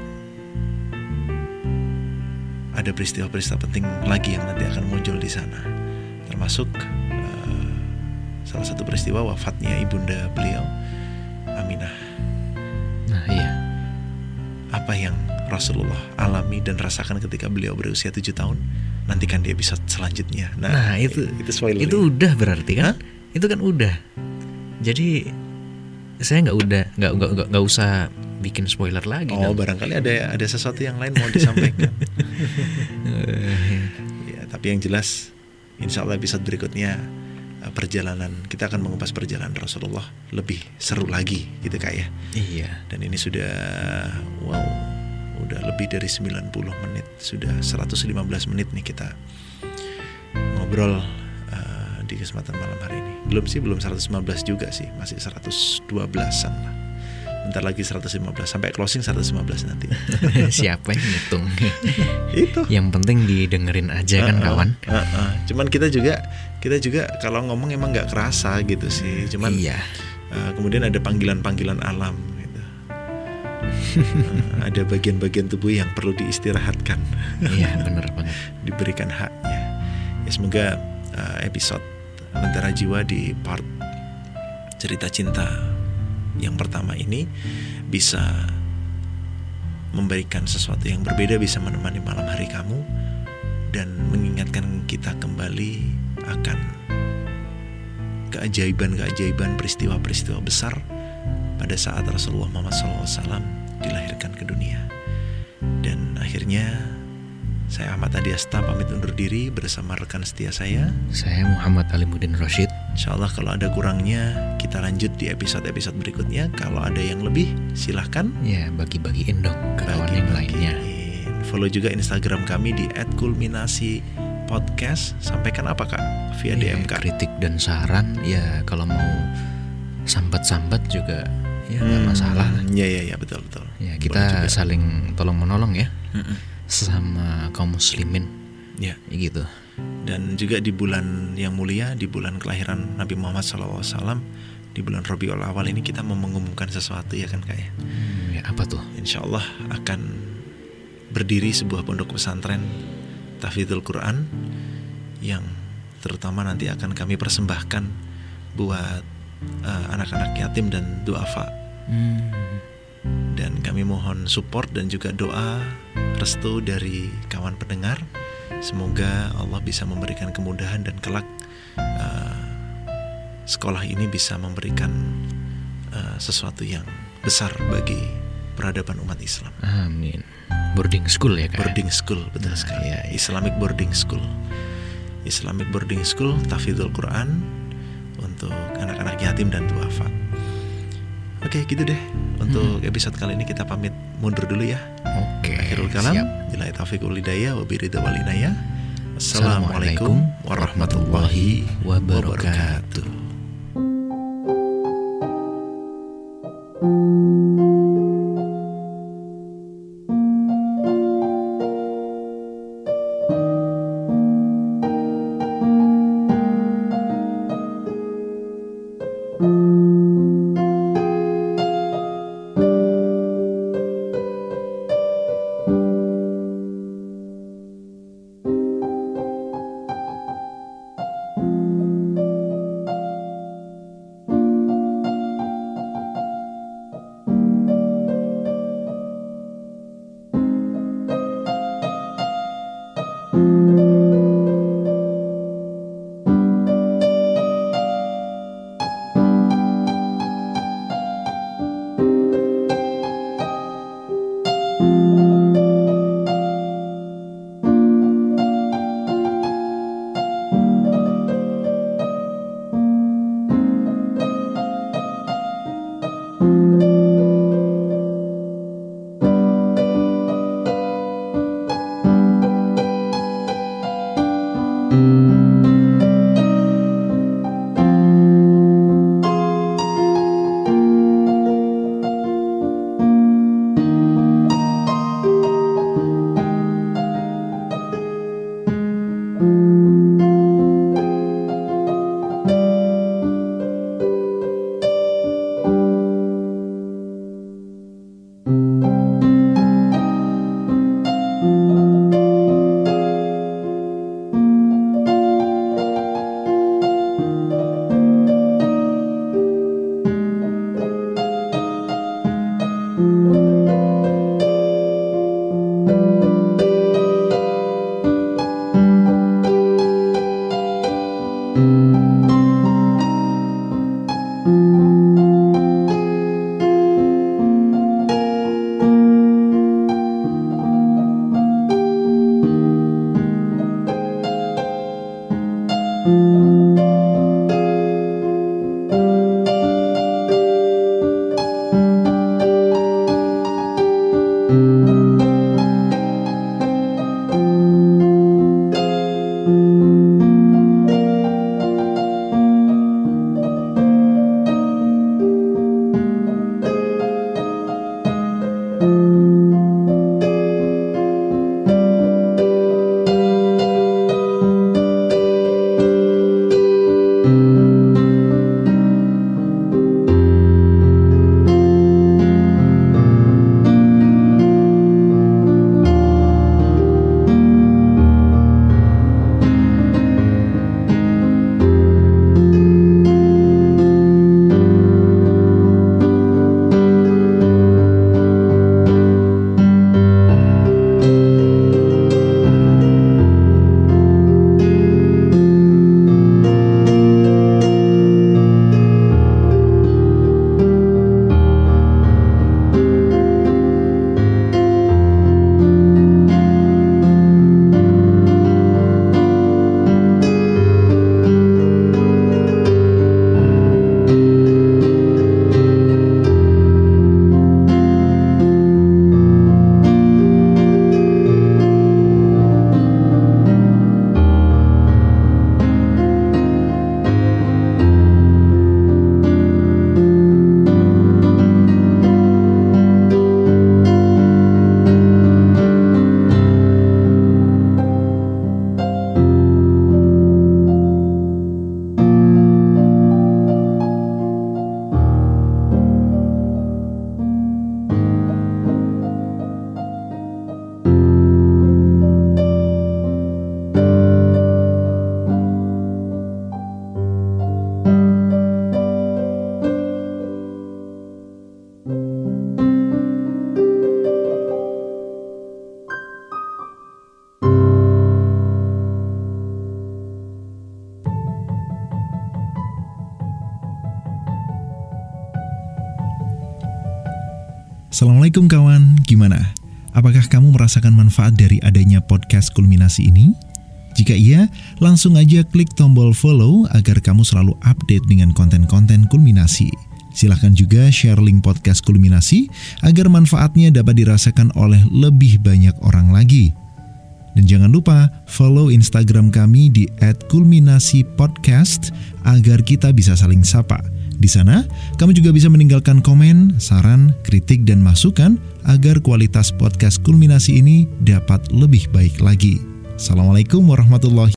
ada peristiwa-peristiwa penting lagi yang nanti akan muncul di sana termasuk uh, salah satu peristiwa wafatnya ibunda beliau Aminah Nah iya. apa yang Rasulullah alami dan rasakan ketika beliau berusia tujuh tahun nantikan di episode selanjutnya Nah, itu itu spoiler itu udah berarti kan? Hah? Itu kan udah. Jadi saya nggak udah nggak nggak nggak- usah bikin spoiler lagi. oh dong. barangkali ada ada sesuatu yang lain mau disampaikan ya tapi yang jelas insya Allah episode berikutnya perjalanan kita akan mengupas perjalanan Rasulullah lebih seru lagi gitu kak ya iya. dan ini sudah wow udah lebih dari 90 menit sudah 115 menit nih kita ngobrol uh, di kesempatan malam hari ini belum sih belum 115 juga sih masih 112an lah bentar lagi 115 sampai closing 115 nanti Siapa yang ngitung? itu Yang penting didengerin aja kan Heeh, kawan. heeh. cuman kita juga kita juga kalau ngomong emang nggak kerasa gitu sih cuman iya. uh, kemudian ada panggilan-panggilan alam gitu Uh, ada bagian-bagian tubuh yang perlu diistirahatkan Iya bener banget. diberikan haknya ya semoga uh, episode Lentera Jiwa di part cerita cinta yang pertama ini bisa memberikan sesuatu yang berbeda bisa menemani malam hari kamu dan mengingatkan kita kembali akan keajaiban-keajaiban peristiwa-peristiwa besar pada saat Rasulullah Muhammad SAW dilahirkan ke dunia dan akhirnya saya Ahmad Adiasta pamit undur diri bersama rekan setia saya Saya Muhammad Alimuddin Rashid. Insya Allah kalau ada kurangnya kita lanjut di episode-episode berikutnya. Kalau ada yang lebih silahkan Ya bagi-bagiin dong ke kawan yang lainnya. Follow juga Instagram kami di @kulminasi_podcast. Sampaikan apa kak via Iya, DM kak? kritik dan saran ya kalau mau sambat-sambat juga ya nggak Hmm, masalah lah. Ya ya ya betul betul. Ya kita juga. saling tolong menolong ya Mm-mm. sama kaum muslimin Ya. ya gitu. Dan juga di bulan yang mulia, di bulan kelahiran Nabi Muhammad SAW, di bulan Rabiul Awal ini kita mau mengumumkan sesuatu ya kan kak ya? Hmm, ya apa tuh? Insya Allah akan berdiri sebuah pondok pesantren Tafidul Quran yang terutama nanti akan kami persembahkan buat eh, anak-anak yatim dan duafa Hmm, dan kami kami mohon support dan juga doa restu dari kawan pendengar. Semoga Allah bisa memberikan kemudahan dan kelak uh, sekolah ini bisa memberikan uh, sesuatu yang besar bagi peradaban umat Islam. Amin. Boarding school ya kak? Boarding school betul Nah, sekali. iya, iya. Islamic boarding school. Islamic boarding school tafidul Quran untuk anak-anak yatim dan duafa. Oke, gitu deh. Untuk episode kali ini kita pamit mundur dulu ya. Oke. Akhirul kalam. Bila taufiq wal hidayah wa biridha wal inayah. Assalamualaikum warahmatullahi wabarakatuh. Manfaat dari adanya podcast kulminasi ini? Jika iya, langsung aja klik tombol follow agar kamu selalu update dengan konten-konten kulminasi. Silahkan juga share link podcast kulminasi agar manfaatnya dapat dirasakan oleh lebih banyak orang lagi. Dan jangan lupa follow Instagram kami di @kulminasi_podcast agar kita bisa saling sapa. Di sana, kamu juga bisa meninggalkan komen, saran, kritik, dan masukan agar kualitas podcast kulminasi ini dapat lebih baik lagi. Assalamualaikum warahmatullahi